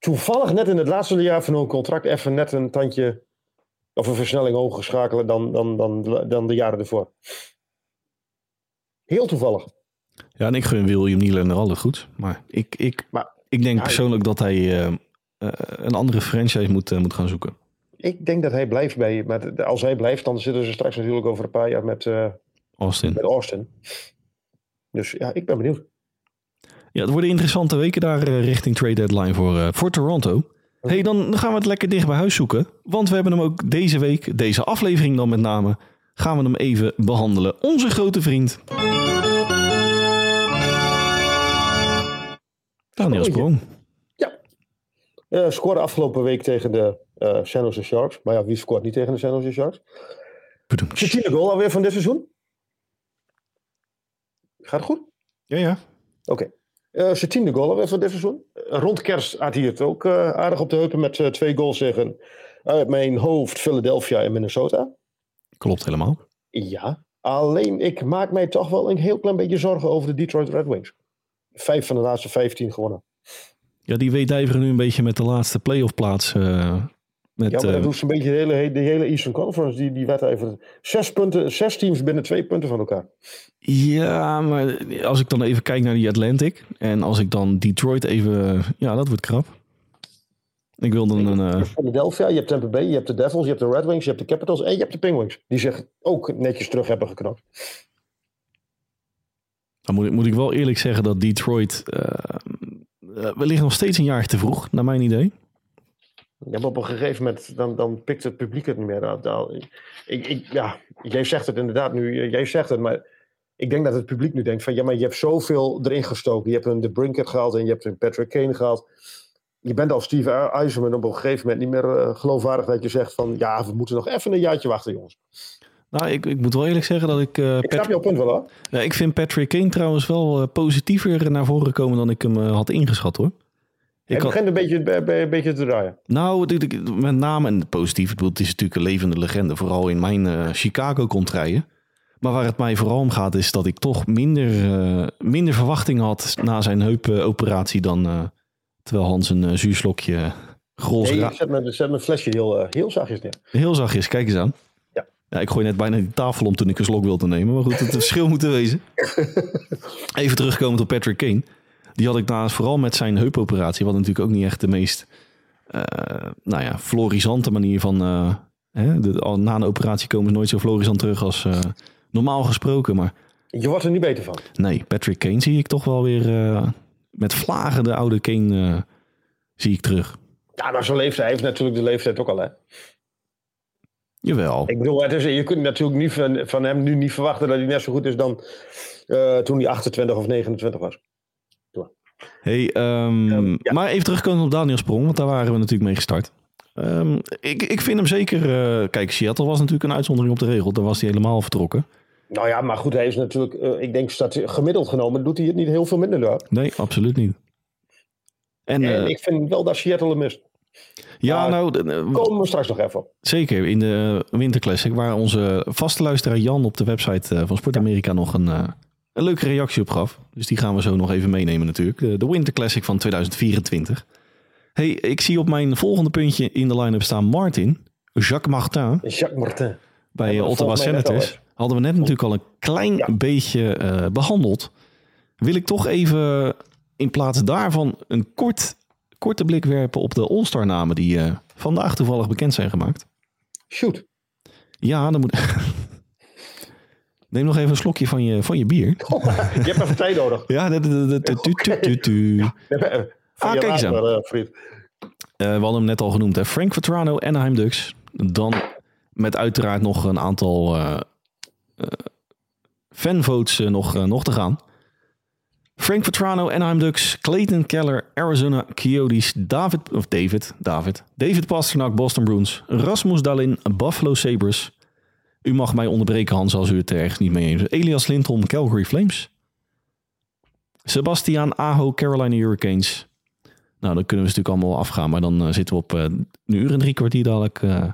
toevallig net in het laatste jaar van hun contract even net een tandje of een versnelling hoger schakelen dan, dan, dan, dan de jaren ervoor. Heel toevallig. Ja, en ik gun William Nylander al het goed. Maar ik, ik, Maar- ik denk Ja, persoonlijk dat hij eh, eh, een andere franchise moet, eh, moet gaan zoeken. Ik denk dat hij blijft bij, maar als hij blijft, dan zitten ze straks natuurlijk over een paar jaar met, Austin. met Austin. Dus ja, ik ben benieuwd. Ja, het worden interessante weken daar eh, richting trade deadline voor, eh, voor Toronto. hey, dan dan gaan we het lekker dicht bij huis zoeken. Want we hebben hem ook deze week, deze aflevering dan met name, gaan we hem even behandelen. Onze grote vriend. Daniel Sprong. Eh scoorde afgelopen week tegen de eh San Jose Sharks. Maar ja, wie scoort niet tegen de San Jose Sharks? Bedoemd. Tiende goal alweer van dit seizoen? Gaat het goed? Ja, ja. Oké. Eh zijn tiende goal alweer van dit seizoen. Eh, rond kerst had hij het ook eh, aardig op de heupen met twee goals tegen uit mijn hoofd Philadelphia en Minnesota. Klopt helemaal. Ja. Alleen ik maak mij toch wel een heel klein beetje zorgen over de Detroit Red Wings. Vijf van de laatste vijftien gewonnen. Ja, die weedijveren nu een beetje met de laatste playoff plaats. Eh met, Ja, maar dat eh, doet zo'n beetje de hele, de hele Eastern Conference. Die, die werd even zes, punten, zes teams binnen twee punten van elkaar. ja, maar als ik dan even kijk naar die Atlantic. En als ik dan Detroit even... Ja, dat wordt krap. Ik wil dan een... eh, Philadelphia, je hebt Tampa Bay, je hebt de Devils, je hebt de Red Wings, je hebt de Capitals en je hebt de Penguins. Die zich ook netjes terug hebben geknapt. Dan moet ik, moet ik wel eerlijk zeggen dat Detroit. eh, eh, we liggen nog steeds een jaar te vroeg, naar mijn idee. Ja, maar op een gegeven moment dan, dan pikt het publiek het niet meer. uit. Ik, ik, ja, jij zegt het inderdaad nu, eh, jij zegt het, maar ik denk dat het publiek nu denkt van ja, maar je hebt zoveel erin gestoken. Je hebt een De Brinket gehaald en je hebt een Patrick Kane gehaald. Je bent als Steve IJzerman op een gegeven moment niet meer eh, geloofwaardig dat je zegt van ja, we moeten nog even een jaartje wachten jongens. Nou, ik, ik moet wel eerlijk zeggen dat ik. eh, Ik Pat- snap jouw punt wel hoor. Ja, ik vind Patrick Kane trouwens wel positiever naar voren komen dan ik hem had ingeschat hoor. Ik Het begint een beetje, een beetje te draaien. nou, met name en positief. Ik bedoel, het is natuurlijk een levende legende, vooral in mijn eh, Chicago contraien. Maar waar het mij vooral om gaat, is dat ik toch minder, eh, minder verwachting had na zijn heupoperatie dan eh, terwijl Hans een eh, zuurslokje grols Nee, zet, me, zet mijn flesje heel, eh, heel zachtjes neer. Heel zachtjes, kijk eens aan. Ja. Ja, ik gooi net bijna die tafel om toen ik een slok wilde nemen. Maar goed, het verschil moet er wezen. Even terugkomend op Patrick Kane. Die had ik naast vooral met zijn heupoperatie. Wat natuurlijk ook niet echt de meest eh, nou ja, florisante manier van... eh, hè, de, al na een operatie komen ze nooit zo florisant terug als eh, normaal gesproken. Maar Je wordt er niet beter van. nee, Patrick Kane zie ik toch wel weer met vlagen de oude Kane zie ik terug. Ja, maar zo'n leeftijd hij heeft natuurlijk de leeftijd ook al hè. Jawel. Ik bedoel, het is, je kunt natuurlijk niet van, van hem nu niet verwachten dat hij net zo goed is dan toen hij 28 of 29 was. Hey, ehm, Ehm, ja. Maar even terugkomen op Daniel Sprong, want daar waren we natuurlijk mee gestart. Ehm, ik, ik vind hem zeker... eh, kijk, Seattle was natuurlijk een uitzondering op de regel. Daar was hij helemaal vertrokken. Nou ja, maar goed, hij is natuurlijk, eh, ik denk gemiddeld genomen, doet hij het niet heel veel minder daar. Nee, absoluut niet. En, En eh, ik vind wel dat Seattle hem mist. Ja, nou, Komen we straks nog even op. zeker. In de Winterclassic, waar onze vaste luisteraar Jan op de website van Sport Amerika nog een, een leuke reactie op gaf. Dus die gaan we zo nog even meenemen natuurlijk. De, Winter Classic van 2024. hey, ik zie op mijn volgende puntje in de line-up staan Martin. Jacques Martin Jacques Martin. bij Ja, Ottawa Senators. Hadden we net natuurlijk al een klein Ja. beetje eh, behandeld. Wil ik toch even in plaats daarvan een kort, korte blik werpen op de All-Star namen die eh, vandaag toevallig bekend zijn gemaakt. Shoot. Ja, dan moet. Neem nog even een slokje van je, van je bier. je hebt even tijd nodig. Ja, de, de, de, de, tu, tu, tu, tu. Van Ah, kijk eens aan. Eh, we hadden hem net al genoemd. Hè? Frank Vetrano, Anaheim Ducks. Dan met uiteraard nog een aantal eh, fanvotes nog, nog te gaan. Frank Vetrano, Anaheim Ducks. Clayton Keller, Arizona Coyotes. David, of David, David. David Pasternak, Boston Bruins. Rasmus Dalin, Buffalo Sabres. U mag mij onderbreken, Hans, als u het er ergens niet mee eens bent. Elias Lindholm, Calgary Flames. Sebastian Aho, Carolina Hurricanes. Nou, dan kunnen we natuurlijk allemaal afgaan. Maar dan eh, zitten we op eh, een uur en drie kwartier dadelijk. eh,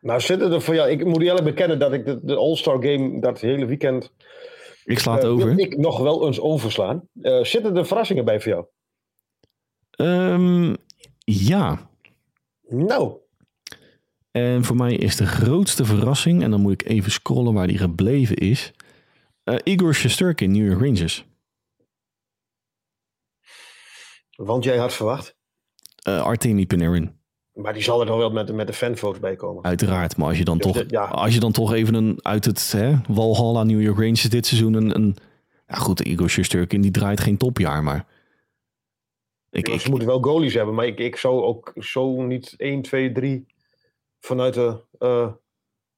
Nou, zitten er voor jou. Ik moet eerlijk bekennen dat ik de, de All-Star Game dat hele weekend. ik sla het over. ik nog wel eens overslaan. Zitten er verrassingen bij voor jou? Ehm, ja. Nou, En voor mij is de grootste verrassing... en dan moet ik even scrollen waar die gebleven is... eh, Igor Shesterkin, New York Rangers. want jij had verwacht. Eh Artemi Panarin, Maar die zal er nog wel met, met de fanvotes bij komen. uiteraard. Maar als je dan, Dus toch, dit- ja. als je dan toch even een, uit het hè, Walhalla New York Rangers dit seizoen... een, een ja goed, Igor Shesterkin die draait geen topjaar, maar... Ik, Ja, ik, Ze moeten wel goalies hebben, maar ik, ik zou ook zo niet 1, 2, 3 vanuit de eh,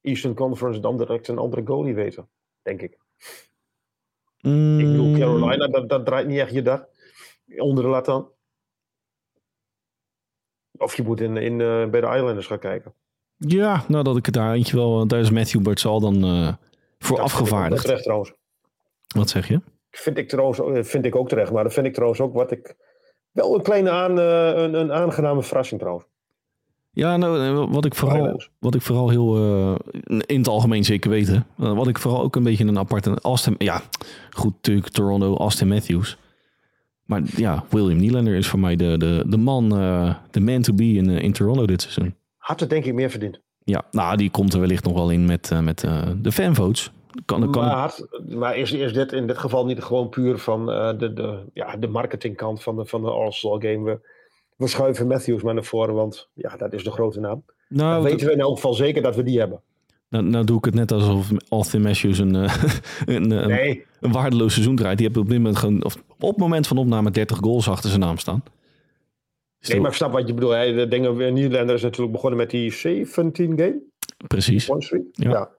Eastern Conference dan direct een andere goalie weten. Denk ik. Mm, Ik bedoel, Carolina, dat, dat draait niet echt je daar. Onder de lat dan. Of je moet in, in, eh, bij de Islanders gaan kijken. Ja, nou dat ik het daar eentje wel... Daar is Matthew Bertzal dan eh, voor Dat afgevaardigd. terecht trouwens. Wat zeg je? Vind ik, trouwens, vind ik ook terecht. Maar dat vind ik trouwens ook wat ik... Wel een kleine aan, een, een aangename verrassing trouwens. Ja, nou, eh, wat ik vooral, wat ik vooral heel eh, in het algemeen zeker weten. eh, wat ik vooral ook een beetje een aparte Austin, ja, goed natuurlijk Toronto, Austin Matthews. Maar ja, William Nylander is voor mij de, de, de man, eh, de man to be in, in Toronto dit seizoen. Had het denk ik meer verdiend. Ja, nou, die komt er wellicht nog wel in met, met de fanvotes. Kan, kan, maar maar is, is dit in dit geval niet gewoon puur van de, de, ja, de marketingkant van de, van de All-Star Game? We, schuiven Matthews maar naar voren, want ja, dat is de grote naam. nou, dat- weten we in elk geval zeker dat we die hebben. nou, nou doe ik het net alsof Austin Matthews een, eh, een, Nee, een waardeloos seizoen draait. Die heeft op dit moment gewoon, of op het moment van opname 30 goals achter zijn naam staan. Nee maar ik snap wat je bedoelt. Hè. De dingen, Nederlander is natuurlijk begonnen met die 17 game. Precies. One. Ja. Ja.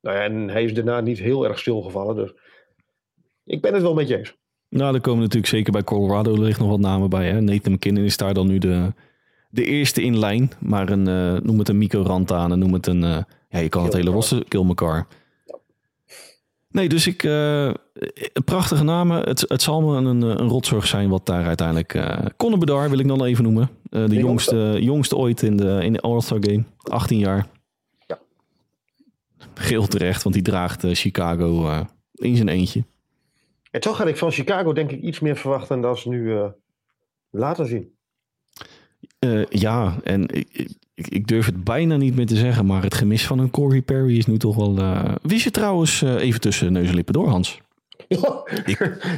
Nou ja, en hij is daarna niet heel erg stilgevallen. Dus ik ben het wel met je eens. Nou, er komen natuurlijk zeker bij Colorado ligt nog wat namen bij. Hè? Nathan McKinnon is daar dan nu de, de eerste in lijn. Maar een, eh, noem het een Mico Rantanen, noem het een... eh, ja, je kan het hele rosse Kill. Nee, dus ik... eh, prachtige namen. Het, het zal me een, een rotzorg zijn wat daar uiteindelijk... eh Conor Bedard wil ik dan even noemen. De, jongste, jongste ooit in de, in de All-Star Game. 18 jaar. Ja. Geel terecht, want die draagt Chicago in zijn eentje. En toch had ik van Chicago denk ik iets meer verwachten dan ze nu eh, laten zien. Eh, ja, en ik, ik, ik durf het bijna niet meer te zeggen, maar het gemis van een Corey Perry is nu toch wel. eh Wist je trouwens even tussen neus en lippen door, Hans? Ja,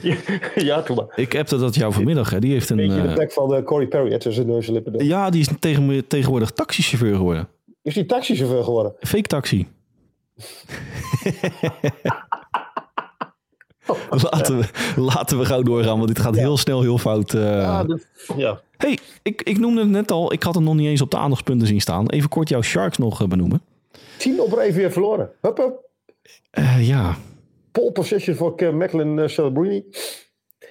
ja, ja maar. Ik hebte dat jou vanmiddag, hè? Die heeft een. Weet je de plek van eh, Corey Perry tussen neus en lippen door. ja, die is tegen, tegenwoordig taxichauffeur geworden. Is die taxichauffeur geworden? Fake taxi. laten, we, laten we gauw doorgaan, want dit gaat heel snel heel fout. eh. Ja, dat- ja. hey, ik, ik noemde het net al, ik had het nog niet eens op de aandachtspunten zien staan. Even kort jouw Sharks nog eh, benoemen. Tien op rij weer verloren. Hup, hup. Eh, ja, Pole position voor Cam Macklin uh, Celebrini.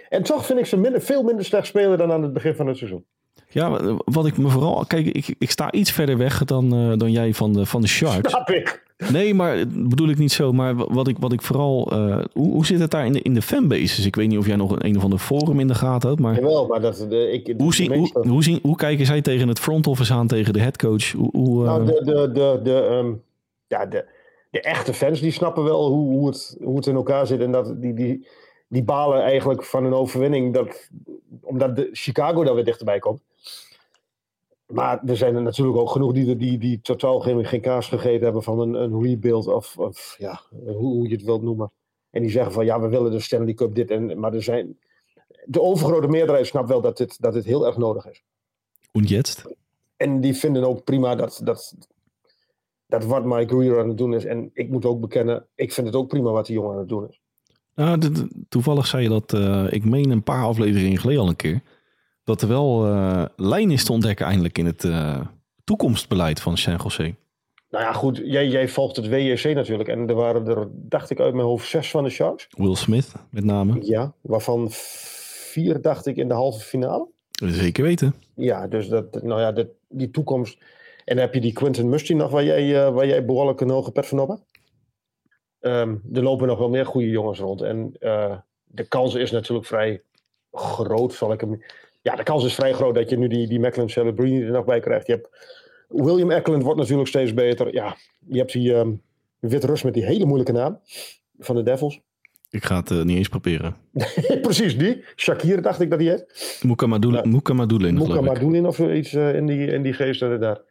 En toch vind ik ze minder, veel minder slecht spelen dan aan het begin van het seizoen. Ja, wat ik me vooral. Kijk, ik, ik sta iets verder weg dan, dan jij van de, van de Sharks. Snap ik. Nee, maar het bedoel ik niet zo. Maar wat ik, wat ik vooral... eh, hoe, hoe zit het daar in de, in de fanbases? Ik weet niet of jij nog een, een of ander forum in de gaten had, maar... Jawel, maar dat, de, ik, Hoe, zien, hoe, hoe, zien, hoe kijken zij tegen het front office aan, tegen de headcoach? Hoe, hoe, eh, Nou, de, de, de, de, ehm, ja, de, de echte fans die snappen wel hoe, hoe, het, hoe het in elkaar zit. En dat, die, die, die balen eigenlijk van een overwinning. Dat, omdat de Chicago daar weer dichterbij komt. Maar er zijn er natuurlijk ook genoeg die, die, die totaal geen, geen kaas gegeten hebben van een, een rebuild. Of, of ja, hoe, hoe je het wilt noemen. En die zeggen van ja, we willen de Stanley Cup dit. En, maar er zijn, de overgrote meerderheid snapt wel dat dit, dat dit heel erg nodig is. und jetzt? En die vinden ook prima dat, dat, dat wat Mike Greer aan het doen is. En ik moet ook bekennen, ik vind het ook prima wat die jongen aan het doen is. Nou, toevallig zei je dat, eh, ik meen een paar afleveringen geleden al een keer, dat er wel eh, lijn is te ontdekken eindelijk in het eh, toekomstbeleid van San Jose. Nou ja, goed, jij, jij volgt het WJC natuurlijk. En er waren er, dacht ik uit mijn hoofd, zes van de Sharks. Will Smith, met name. Ja, waarvan vier, dacht ik, in de halve finale. Zeker weten. Ja, dus dat, nou ja, dat, die toekomst. En dan heb je die Quentin Musty nog, waar jij, eh, waar jij behoorlijk een hoge pet van op hebt. Ehm, er lopen nog wel meer goede jongens rond. En de kans is natuurlijk vrij groot, zal ik hem... Ja, de kans is vrij groot dat je nu die, die Macklin Celebrini er nog bij krijgt. Je hebt, William Eklund wordt natuurlijk steeds beter. Ja, je hebt die ehm Wit Rus met die hele moeilijke naam van de Devils. Ik ga het eh, niet eens proberen. Precies, die. Shakir dacht ik dat die heet. Moeka. Madulin of zoiets eh, in, die, in die geest inderdaad.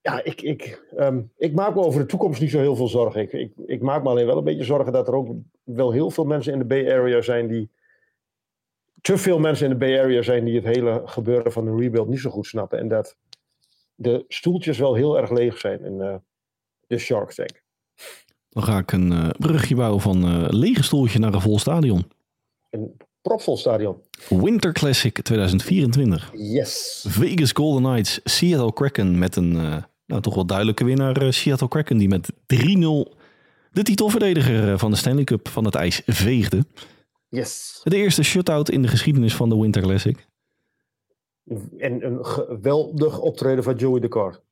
Ja, ik, ik, ehm, ik maak me over de toekomst niet zo heel veel zorgen. Ik, ik, ik maak me alleen wel een beetje zorgen dat er ook wel heel veel mensen in de Bay Area zijn die... Te veel mensen in de Bay Area zijn die het hele gebeuren van de rebuild niet zo goed snappen. En dat de stoeltjes wel heel erg leeg zijn in eh, de Shark Tank. Dan ga ik een eh, brugje bouwen van eh lege stoeltje naar een vol stadion. Een propvol stadion. Winter Classic 2024. Yes. Vegas Golden Knights, Seattle Kraken met een nou, toch wel duidelijke winnaar. Seattle Kraken die met 3-0 de titelverdediger van de Stanley Cup van het ijs veegde. Yes. De eerste shutout in de geschiedenis van de Winter Classic. En een geweldig optreden van Joey DeCart.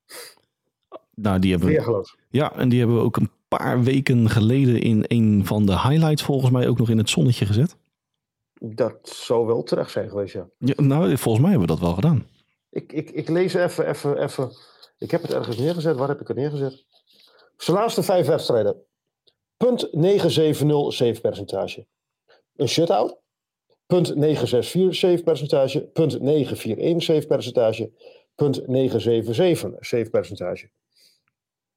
Nou, die hebben, we- ja, en die hebben we ook een paar weken geleden in een van de highlights volgens mij ook nog in het zonnetje gezet. Dat zou wel terecht zijn geweest, ja. Ja, nou, volgens mij hebben we dat wel gedaan. Ik, ik, ik lees even, even, even. Ik heb het ergens neergezet. Waar heb ik het neergezet? Zijn laatste vijf wedstrijden. Punt 970 save percentage. Een shutout. Punt 964 save percentage. Punt 941 save percentage. Punt 977 save percentage.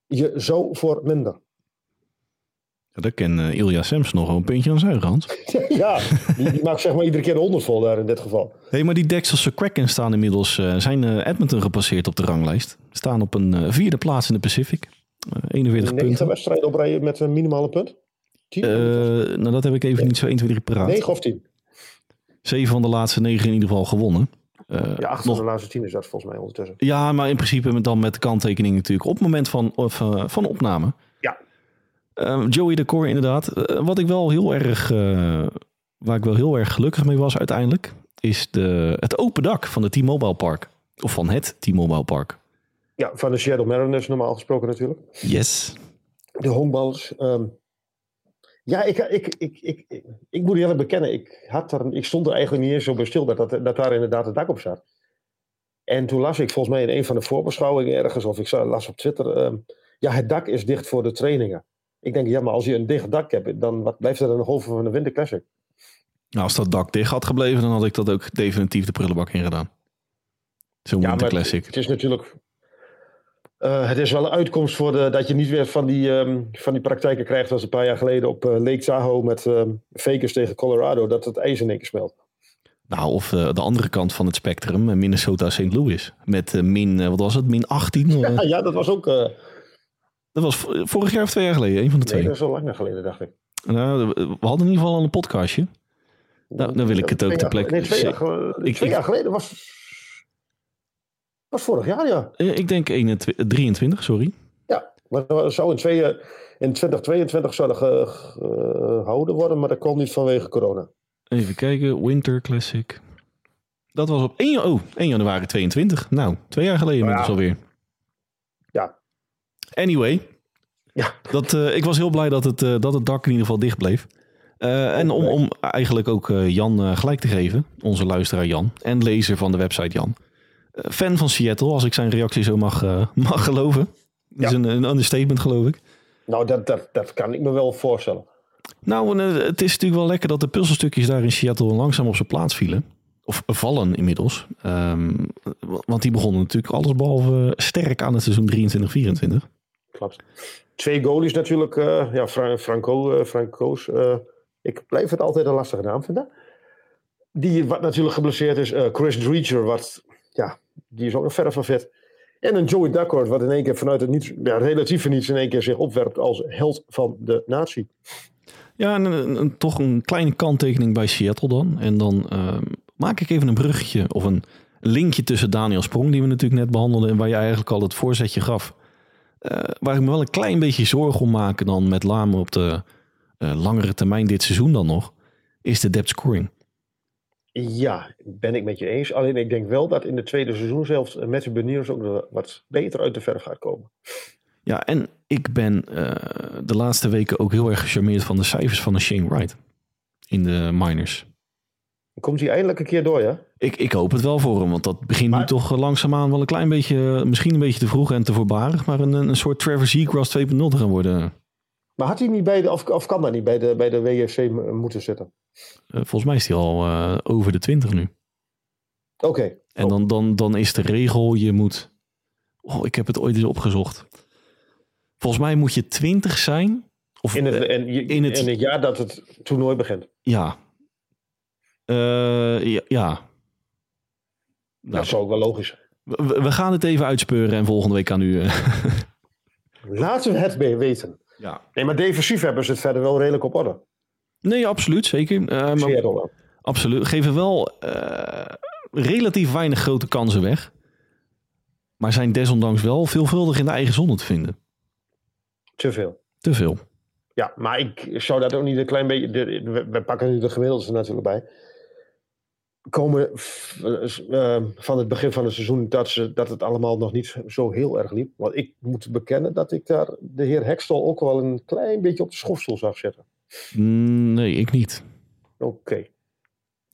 Je zou voor minder. Ja, daar kan eh, Ilja Sems nog wel een puntje aan zuigen, Hans. ja, die, die maakt zeg maar iedere keer de 100 vol daar in dit geval. Hé, maar die Dexelse Kraken staan inmiddels, eh, zijn eh, Edmonton gepasseerd op de ranglijst. Staan op een vierde plaats in de Pacific. Eh, 41 Negen punten. wedstrijden oprijden met een minimale punt. 10? Eh, nou, dat heb ik even niet zo 1, 2, 3 paraat. 9 of 10? Zeven van de laatste negen in ieder geval gewonnen. Eh, Ja, achter nog, de laatste 10 is dat volgens mij ondertussen. ja, maar in principe met- dan met de kanttekening natuurlijk op het moment van, of, eh, van opname. Ja. Eh, Joey de Core inderdaad. Wat ik wel heel erg, waar ik wel heel erg gelukkig mee was uiteindelijk, is de, het open dak van de T-Mobile Park. Of van het T-Mobile Park. Ja, van de Seattle Mariners normaal gesproken natuurlijk. Yes. De honkballers. ehm, ja, ik, ik, ik, ik, ik, moet eerlijk bekennen, ik, had er, ik stond er eigenlijk niet eens zo bij stil dat, dat, dat daar inderdaad het dak op zat. En toen las ik volgens mij in een van de voorbeschouwingen ergens, of ik las op Twitter, ehm, ja, het dak is dicht voor de trainingen. Ik denk, ja, maar als je een dicht dak hebt, dan wat blijft er dan nog over van de Winter Classic? Nou, als dat dak dicht had gebleven, dan had ik dat ook definitief de prullenbak in gedaan. Zo'n Ja, Winter maar het, Classic. het is natuurlijk. Eh, het is wel een uitkomst voor de, dat je niet weer van die, ehm, van die praktijken krijgt als een paar jaar geleden op eh, Lake Tahoe met ehm Vegas tegen Colorado, dat het ijs in één keer smelt. Nou, of eh, de andere kant van het spectrum, Minnesota St. Louis. Met min, wat was het, min 18? eh, Ja, ja, dat was ook. Dat was vorig jaar of twee jaar geleden, een van de nee, twee. dat is al langer geleden, dacht ik. Nou, we hadden in ieder geval al een podcastje. Nou, dan wil ik het ook ter plekke- Nee, twee jaar, ik- jaar geleden was. Was vorig jaar, ja. Eh, Ik denk 21 23, sorry. Ja, maar dat zou in, twee, in 2022 zouden ge- gehouden worden, maar dat kwam niet vanwege corona. Even kijken, Winter Classic. Dat was op 1, oh, 1 januari 22. Nou, twee jaar geleden Nou inmiddels ja. alweer. Ja. Anyway, Ja. Dat, eh, ik was heel blij dat het, eh, dat het dak in ieder geval dicht bleef. En om, om eigenlijk ook Jan gelijk te geven, onze luisteraar Jan en lezer van de website Jan. Fan van Seattle, als ik zijn reactie zo mag, eh, mag geloven. Dat is een, een understatement, geloof ik. Nou, dat, dat, dat kan ik me wel voorstellen. Nou, eh, het is natuurlijk wel lekker dat de puzzelstukjes daar in Seattle langzaam op zijn plaats vielen. Of vallen inmiddels. Ehm, want die begonnen natuurlijk allesbehalve sterk aan het seizoen 23-24. Klopt. Twee goalies natuurlijk. eh, ja, Fra- Franco, Franco's. ik blijf het altijd een lastige naam vinden. Die wat natuurlijk geblesseerd is. Chris Dreger, wat, ja, die is ook nog verder van vet. En een Joey Duckworth, wat in één keer vanuit het niets, ja, relatief niets, in één keer zich opwerpt als held van de natie. Ja, en een- toch een kleine kanttekening bij Seattle dan. En dan ehm, maak ik even een bruggetje of een linkje tussen Daniel Sprong, die we natuurlijk net behandelden, en waar je eigenlijk al het voorzetje gaf. Eh, waar ik me wel een klein beetje zorgen om maak dan met Lame op de eh, langere termijn dit seizoen dan nog, is de depth scoring. Ja, ben ik met je eens. Alleen ik denk wel dat in de tweede seizoen zelfs eh, Matthew Beniers ook wat beter uit de verf gaat komen. Ja, en ik ben eh, de laatste weken ook heel erg gecharmeerd van de cijfers van de Shane Wright in de minors. Komt hij eindelijk een keer door, ja? Ik, ik hoop het wel voor hem, want dat begint nu toch langzaamaan wel een klein beetje, misschien een beetje te vroeg en te voorbarig, maar een, een soort Trevor Seacross 2.0 te gaan worden. Maar had hij niet bij de, of, of kan dat niet bij de, bij de WFC moeten zitten? Eh, volgens mij is hij al eh, over de 20 nu. Oké. En dan, dan, dan is de regel, je moet, oh, ik heb het ooit eens opgezocht. Volgens mij moet je 20 zijn, of In het, eh, en, je- in het- in het jaar dat het toernooi begint. ja. Ja, ja. Nou, dat zou ook wel logisch zijn. we, we gaan het even uitspeuren en volgende week aan u. Laten we het weten. ja. Nee, maar defensief hebben ze het verder wel redelijk op orde. Nee, absoluut, zeker. Eh, maar-. Absoluut. Geven wel eh, relatief weinig grote kansen weg. Maar zijn desondanks wel veelvuldig in de eigen zonde te vinden. Te veel. Te veel. Ja, maar ik zou dat ook niet een klein beetje... de- we, we pakken nu de gemiddeldes er natuurlijk bij. Komen eh, van het begin van het seizoen dat, ze, dat het allemaal nog niet zo heel erg liep. Want ik moet bekennen dat ik daar de heer Hekstol ook wel een klein beetje op de schofstoel zag zitten. Nee, ik niet. Oké.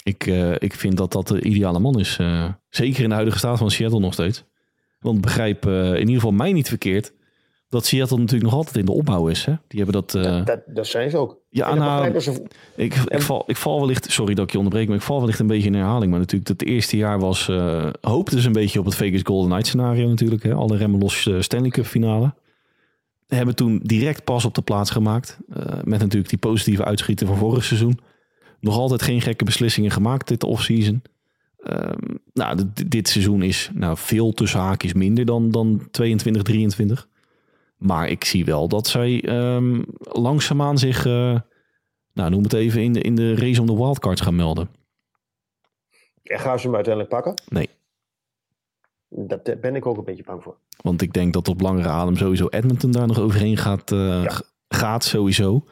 Ik, eh, ik vind dat dat de ideale man is. eh, zeker in de huidige staat van Seattle nog steeds. Want begrijp eh, in ieder geval mij niet verkeerd. Dat Seattle natuurlijk nog altijd in de opbouw is. Hè? Die hebben dat... eh, Dat, dat zijn ze ook. ja, dat nou, ze- Ik, ik, val, ik val wellicht, sorry dat ik je onderbreek, maar ik val wellicht een beetje in herhaling. Maar natuurlijk, dat het eerste jaar was, hoopte ze een beetje op het Vegas Golden Knights scenario natuurlijk. Hè? Alle remmen los Stanley Cup finale. Hebben toen direct pas op de plaats gemaakt. eh, met natuurlijk die positieve uitschieter van vorig seizoen. Nog altijd geen gekke beslissingen gemaakt dit offseason. Ehm nou, dit, dit seizoen is nou, veel tussen haakjes minder dan, dan 22, 23. Maar ik zie wel dat zij ehm, langzaamaan zich... eh, nou, noem het even in de, in de race om de wildcards gaan melden. En gaan ze hem uiteindelijk pakken? Nee. Dat, daar ben ik ook een beetje bang voor. Want ik denk dat op langere adem sowieso Edmonton daar nog overheen gaat. eh, Ja. Gaat sowieso.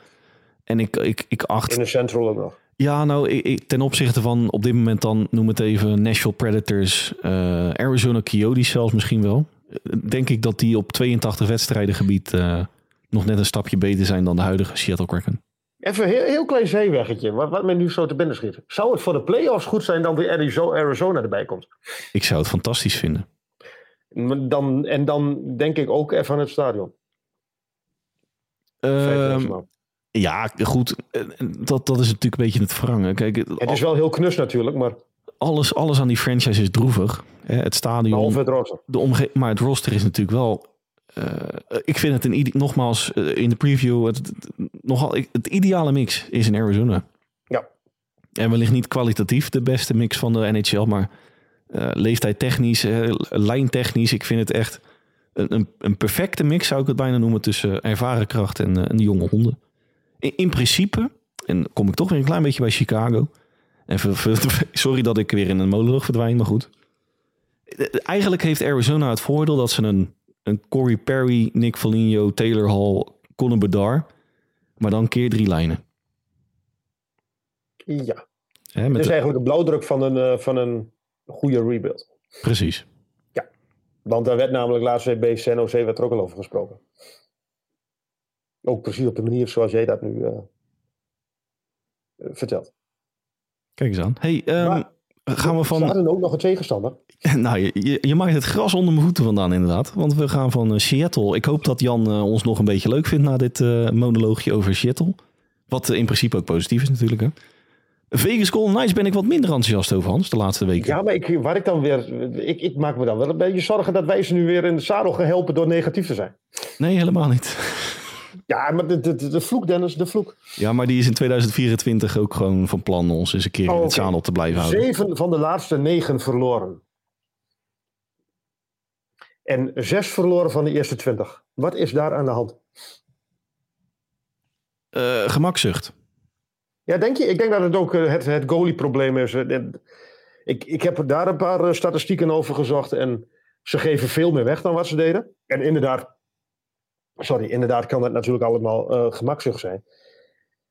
En ik, ik, ik acht... In de Central ook nog. Ja, nou, ik, ik- ten opzichte van op dit moment dan, noem het even, Nashville Predators, eh, Arizona Coyotes zelfs misschien wel. eh, Denk ik dat die op 82 wedstrijden gebied nog net een stapje beter zijn dan de huidige Seattle Kraken. Even een heel, heel klein zeeweggetje, wat, wat men nu zo te binnen schiet. Zou het voor de playoffs goed zijn dan weer Arizo- Arizona erbij komt? Ik zou het fantastisch vinden. Dan, en dan denk ik ook even aan het stadion. Ehm, 5000 man. ja, goed. eh, Dat, dat is natuurlijk een beetje het verrangen. Kijk, Het is wel heel knus natuurlijk, maar alles, alles aan die franchise is droevig. Hè, Het stadion, het de omge maar het roster is natuurlijk wel. Eh, ik vind het een nogmaals eh, in de preview het, het- nogal het ideale mix is in Arizona. Ja. En wellicht niet kwalitatief de beste mix van de NHL, maar eh leeftijd technisch, lijntechnisch. Ik vind het echt een, een, een perfecte mix, zou ik het bijna noemen, tussen ervaren kracht en, en de jonge honden. In, in principe, en kom ik toch weer een klein beetje bij Chicago. En sorry dat ik weer in een molenlucht verdwijn, maar goed. Eigenlijk heeft Arizona het voordeel dat ze een, een Corey Perry, Nick Foligno, Taylor Hall, Conor Bedard, maar dan keer drie lijnen. Ja. Hè, Het met is de- eigenlijk de blauwdruk van een, eh, van een goede rebuild. precies. Want daar werd namelijk laatst weer bij Jose werd er ook al over gesproken. Ook precies op de manier zoals jij dat nu uh, vertelt. Kijk eens aan. Hey, um, maar, gaan we van... Er ook nog een tegenstander. nou, je, je maakt het gras onder mijn voeten vandaan inderdaad. Want we gaan van Seattle. Ik hoop dat Jan uh, ons nog een beetje leuk vindt na dit uh, monoloogje over Seattle. Wat in principe ook positief is natuurlijk. Hè? Vegas Golden Knights ben ik wat minder enthousiast over, Hans, de laatste weken. Ja, maar ik, waar ik dan weer... Ik, ik maak me dan wel een beetje zorgen dat wij ze nu weer in de zadel gaan helpen door negatief te zijn. Nee, helemaal niet. Ja, maar de, de, de vloek, Dennis, de vloek. Ja, maar die is in 2024 ook gewoon van plan ons eens een keer oh, in het okay. zadel te blijven houden. Zeven van de laatste negen verloren. En zes verloren van de eerste twintig. Wat is daar aan de hand? Uh, gemakzucht. Ja, denk je? Ik denk dat het ook eh, het, het goalie-probleem is. Ik, ik heb daar een paar eh, statistieken over gezocht. En ze geven veel meer weg dan wat ze deden. En inderdaad, sorry, inderdaad kan het natuurlijk allemaal uh, gemakzucht zijn.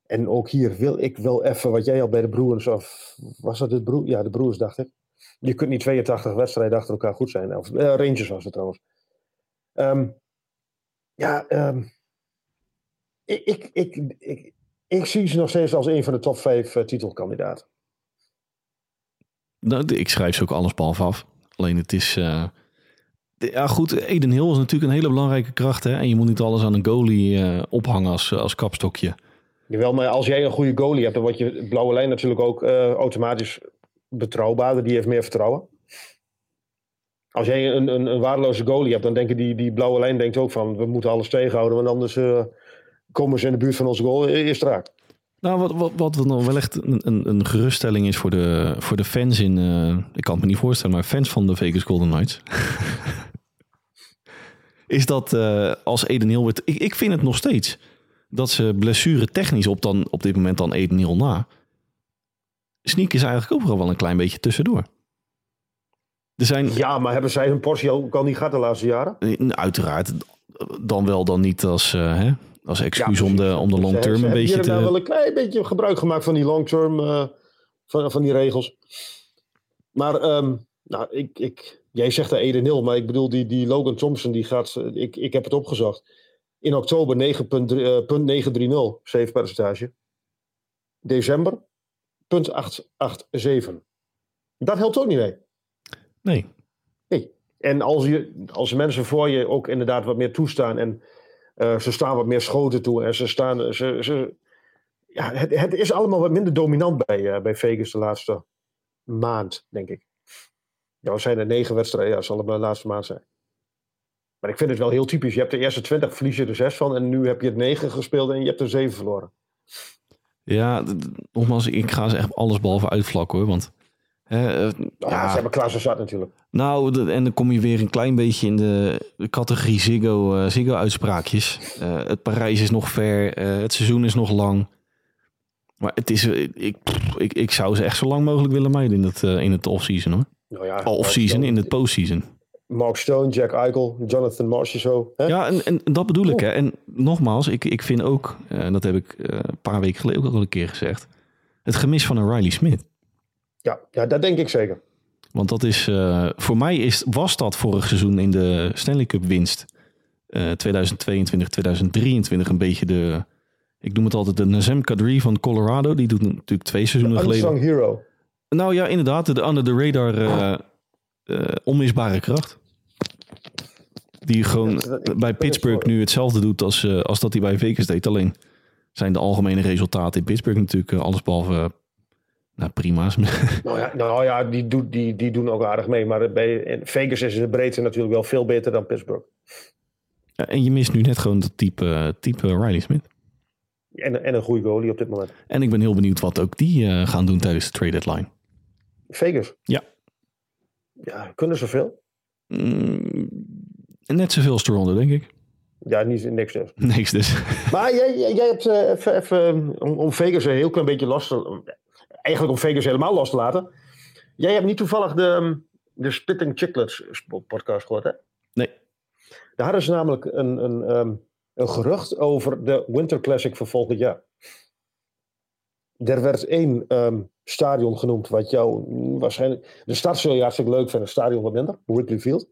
En ook hier wil ik wel even wat jij al bij de Broers, of was dat de Broers? Ja, de Broers dacht ik. Je kunt niet 82 wedstrijden achter elkaar goed zijn. Of uh, Rangers was het trouwens. Um, ja, um, ik, ik, ik, ik, ik zie ze nog steeds als een van de top vijf uh, titelkandidaten. Nou, ik schrijf ze ook alles behalve af. Alleen het is... ja goed, Eden Hill is natuurlijk een hele belangrijke kracht. Hè? En je moet niet alles aan een goalie uh, ophangen als, als kapstokje. Jawel, maar als jij een goede goalie hebt, dan wordt je blauwe lijn natuurlijk ook automatisch betrouwbaarder. Die heeft meer vertrouwen. Als jij een, een, een waardeloze goalie hebt, dan denken die, die blauwe lijn denkt ook van... we moeten alles tegenhouden, want anders komen ze in de buurt van onze goal, eerst raak. Nou, wat, wat, wat nog wel echt een, een, een, geruststelling is voor de, voor de fans in... Uh, ik kan het me niet voorstellen, maar fans van de Vegas Golden Knights... is dat uh, als Eden Hill wordt... Ik, ik vind het nog steeds dat ze blessure technisch op, dan, op dit moment dan Eden Hill na... Sneak is eigenlijk overal wel een klein beetje tussendoor. Er zijn... Ja, maar hebben zij hun portie ook al niet gehad de laatste jaren? Uiteraard. Dan wel, dan niet als... Uh, hè? als excuus om de, om de long term een beetje te... nou wel een klein beetje gebruik gemaakt van die long term, uh, van, van die regels. Maar um, nou, ik, ik, jij zegt er 1 0, maar ik bedoel die, die Logan Thompson, die gaat, ik, ik heb het opgezocht. In oktober 9,930 save percentage. December, punt 887. Dat helpt ook niet mee. Nee. Nee. En als, je, als mensen voor je ook inderdaad wat meer toestaan en uh, ze staan wat meer schoten toe en ze staan. Ze, ze, ja, het, het is allemaal wat minder dominant bij, uh, bij Vegas de laatste maand, denk ik. Ja, zijn er negen wedstrijden, ja, zal het de laatste maand zijn. Maar ik vind het wel heel typisch. Je hebt de eerste twintig, verlies je er zes van. En nu heb je het negen gespeeld en je hebt er zeven verloren. Ja, nogmaals, ik ga ze echt alles behalve uitvlakken hoor. Want uh, ja, ze hebben Klaas zat natuurlijk. Nou, en dan kom je weer een klein beetje in de categorie Ziggo, uh, Ziggo uitspraakjes. Uh, het Parijs is nog ver, het seizoen is nog lang. Maar het is, ik, ik, ik zou ze echt zo lang mogelijk willen mijden in het, in het off-season hoor. Nou ja, off-season, in het post-season. Mark Stone, Jack Eichel, Jonathan Marsh zo. Hè? Ja, en, en dat bedoel ik. Hè. En nogmaals, ik, ik vind ook, en dat heb ik een paar weken geleden ook al een keer gezegd, het gemis van een Riley Smith. Ja, ja dat denk ik zeker. Want dat is, uh, voor mij is, was dat vorig seizoen in de Stanley Cup winst. Uh, 2022, 2023 een beetje de, ik noem het altijd de Nazem Kadri van Colorado. Die doet natuurlijk twee seizoenen de geleden. hero. Nou ja, inderdaad, de under the radar uh, onmisbare kracht. Die gewoon bij Pittsburgh nu hetzelfde doet als, als dat hij bij Vegas deed. Alleen zijn de algemene resultaten in Pittsburgh natuurlijk alles behalve nou, prima's. Nou ja, nou ja die, doet, die, die doen ook aardig mee. Maar bij Vegas is de breedte natuurlijk wel veel beter dan Pittsburgh. en je mist nu net gewoon dat type, type Riley Smith. En, en een goede goalie op dit moment. En ik ben heel benieuwd wat ook die uh, gaan doen tijdens de trade deadline. Vegas? Ja. Ja, kunnen ze veel? Mm, net zoveel als Toronto, denk ik. Ja, niet, niks dus. Niks dus. Maar jij, jij hebt uh, even, even om, om Vegas een heel klein beetje last te eigenlijk om Vegas helemaal los te laten. Jij hebt niet toevallig de, de Spitting Chicklets podcast gehoord, hè? Nee. Daar hadden ze namelijk een, een, um, een gerucht over de Winter Classic van volgend jaar. Er werd één um, stadion genoemd wat jou waarschijnlijk... De stad zul je hartstikke leuk vinden, stadion wat minder. Wrigley Field.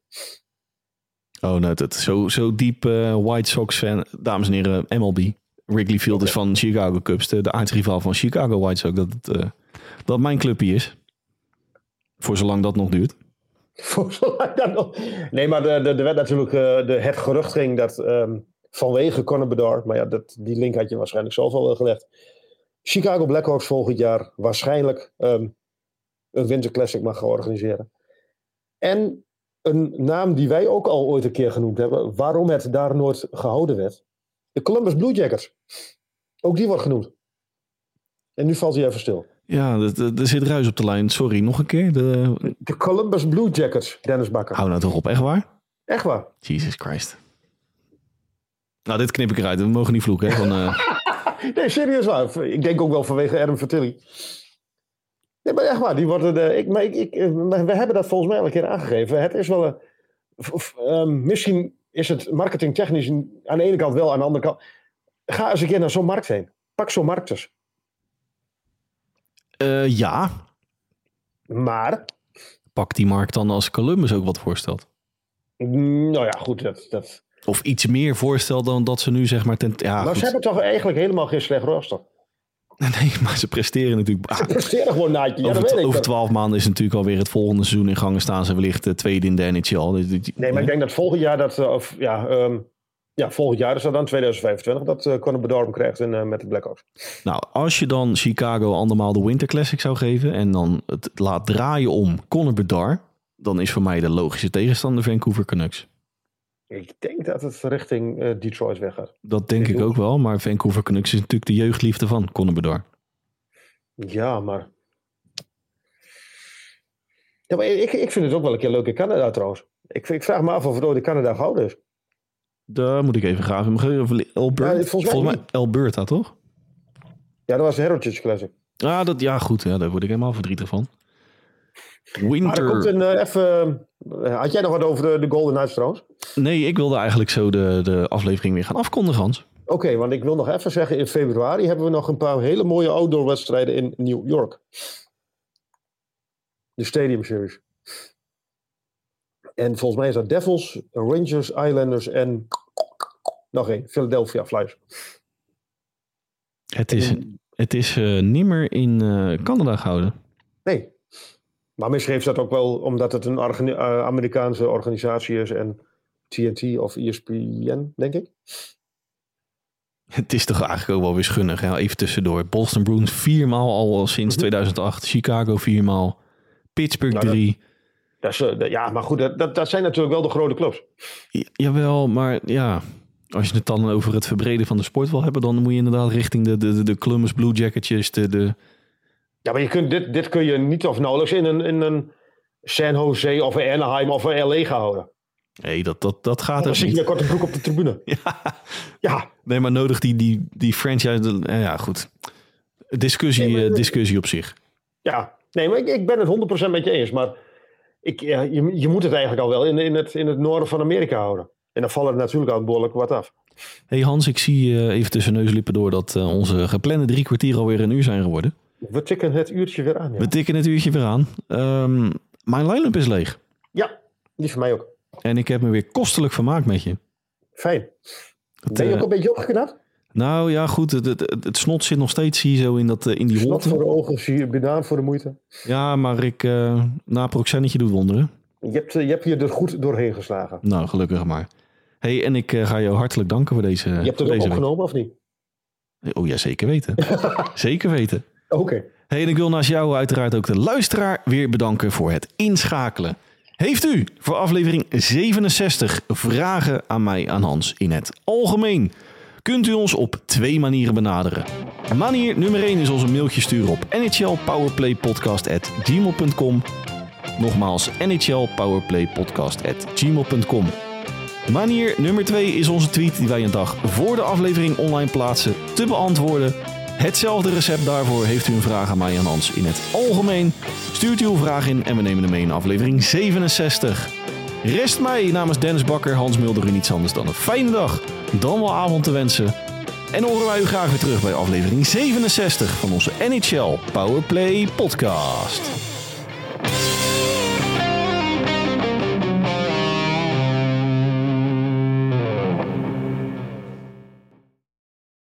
Oh, nou, dat zo, zo diep eh, White Sox fan. Dames en heren, MLB. Wrigley Field is van Chicago Cubs, de, de aardsrivaal van Chicago White Sox. Dat, eh, dat mijn clubje is. Voor zolang dat nog duurt. Voor zolang dat nog- Nee, maar er de, de werd natuurlijk eh, de, het gerucht ging dat ehm, vanwege Conor Bedard, maar ja, dat, die link had je waarschijnlijk zelf al wel gelegd. Chicago Blackhawks volgend jaar waarschijnlijk ehm, een Winter Classic mag gaan organiseren. En een naam die wij ook al ooit een keer genoemd hebben, waarom het daar nooit gehouden werd. De Columbus Blue Jackets. Ook die wordt genoemd. En nu valt hij even stil. Ja, er zit ruis op de lijn. Sorry, nog een keer. De... De Columbus Blue Jackets, Dennis Bakker. Hou nou toch op, echt waar? Echt waar. Jesus Christ. Nou, dit knip ik eruit. We mogen niet vloeken. Hè? Van, eh, Nee, serieus waar. Ik denk ook wel vanwege Adam Vertilli. Nee, maar echt waar. Die worden de, ik, maar ik, we hebben dat volgens mij al een keer aangegeven. Het is wel een... ehm, misschien is het marketingtechnisch aan de ene kant wel, aan de andere kant... Ga eens een keer naar zo'n markt heen. Pak zo'n markt eens. eh, ja, Maar, pak die markt dan als Columbus ook wat voorstelt. nou ja, goed. Dat, dat. Of iets meer voorstelt dan dat ze nu zeg maar... Ten... Ja, maar goed. ze hebben toch eigenlijk helemaal geen slecht roster. Nee, maar ze presteren natuurlijk... Ze presteren gewoon naadje. Ja, over, twaalf maanden is natuurlijk alweer het volgende seizoen in gang en staan ze wellicht eh, tweede in de NHL. Dus Nee, maar ik denk dat volgend jaar dat, of ja, ehm, ja, volgend jaar is dat dan 2025 dat uh, Conor Bedard hem krijgt in, eh, met de Blackhawks. Nou, als je dan Chicago andermaal de Winter Classic zou geven en dan het laat draaien om Conor Bedard, dan is voor mij de logische tegenstander Vancouver Canucks. Ik denk dat het richting eh, Detroit weggaat. Dat denk Ik ik ook. wel, maar Vancouver Canucks is natuurlijk de jeugdliefde van Bedard. Ja, maar. Ja, maar ik, ik vind het ook wel een keer leuk in Canada trouwens. Ik, ik vraag me af of het ooit in Canada gehouden is. Daar moet ik even graven. Alberta, Ja, volgens mij Alberta, toch? Ja, dat was de Heritage Classic. Ah, dat, ja, goed. Ja, daar word ik helemaal verdrietig van. Maar er Winter. komt een eh, even. eh, had jij nog wat over de, de Golden Knights trouwens? Nee, ik wilde eigenlijk zo de, de aflevering weer gaan afkondigen, Hans. Oké, want ik wil nog even zeggen, in februari hebben we nog een paar hele mooie outdoor wedstrijden in New York. De Stadium Series. En volgens mij is dat Devils, Rangers, Islanders en nog één, Philadelphia Flyers. Het is, het is eh, nimmer in eh, Canada gehouden. Nee. Maar misschien heeft dat ook wel omdat het een eh, Amerikaanse organisatie is en TNT of ESPN, denk ik. Het is toch eigenlijk ook wel weer schunnig. Hè? Even tussendoor. Boston Bruins viermaal al sinds 2008. Chicago viermaal. Pittsburgh Nou, dat- drie. Dat is, eh, dat- ja, maar goed, dat, dat, zijn natuurlijk wel de grote clubs. Ja, jawel, maar ja... Als je het dan over het verbreden van de sport wil hebben... dan moet je inderdaad richting de, de, de Columbus Blue Jacketjes... De, de, Ja, maar je kunt, dit, dit kun je niet of nauwelijks in een, in een San Jose of een Anaheim of een LA gaan houden. nee, dat, dat, dat gaat Dan er niet. met korte broek op de tribune. Ja, Ja, nee, maar nodig die, die, die franchise... de- eh, Ja, goed. Discussie, Nee, maar- eh, discussie op zich. ja. Nee, maar ik, ik ben het 100% met je eens. Maar ik, ja, je, je moet het eigenlijk al wel in, in, het, in het noorden van Amerika houden. En dan vallen er natuurlijk al behoorlijk wat af. hey Hans, ik zie eh, even tussen neuslippen door... dat onze geplande drie kwartier alweer een uur zijn geworden. We tikken het uurtje weer aan. Ja, We tikken het uurtje weer aan. Ehm, mijn line-up is leeg. ja die van mij ook. En ik heb me weer kostelijk vermaakt met je. Fijn. Het, Ben je ook eh, een beetje opgeknapt? nou ja, goed. Het, het, snot zit nog steeds hier zo in, dat, eh, in die Snot holte. voor de ogen, zie je banaan voor de moeite. Ja, maar ik... eh na proxennetje doet wonderen. Je hebt, je hebt je er goed doorheen geslagen. Nou, gelukkig maar. hey, en ik ga jou hartelijk danken voor deze Je hebt het ook week. opgenomen of niet? Oh ja, zeker weten. zeker weten. Oké. Hey, en ik wil naast jou uiteraard ook de luisteraar weer bedanken voor het inschakelen. Heeft u voor aflevering 67 vragen aan mij, aan Hans, in het algemeen? Kunt u ons op twee manieren benaderen. Manier nummer 1 is ons een mailtje sturen op nhlpowerplaypodcast.gmail.com Nogmaals, nhlpowerplaypodcast.gmail.com Manier nummer 2 is onze tweet die wij een dag voor de aflevering online plaatsen te beantwoorden. Hetzelfde recept daarvoor heeft u een vraag aan mij en Hans in het algemeen. Stuurt uw vraag in en we nemen hem mee in aflevering 67. Rest mij namens Dennis Bakker, Hans Mulder u niets anders dan een fijne dag, dan wel avond te wensen. En horen wij u graag weer terug bij aflevering 67 van onze NHL Powerplay podcast.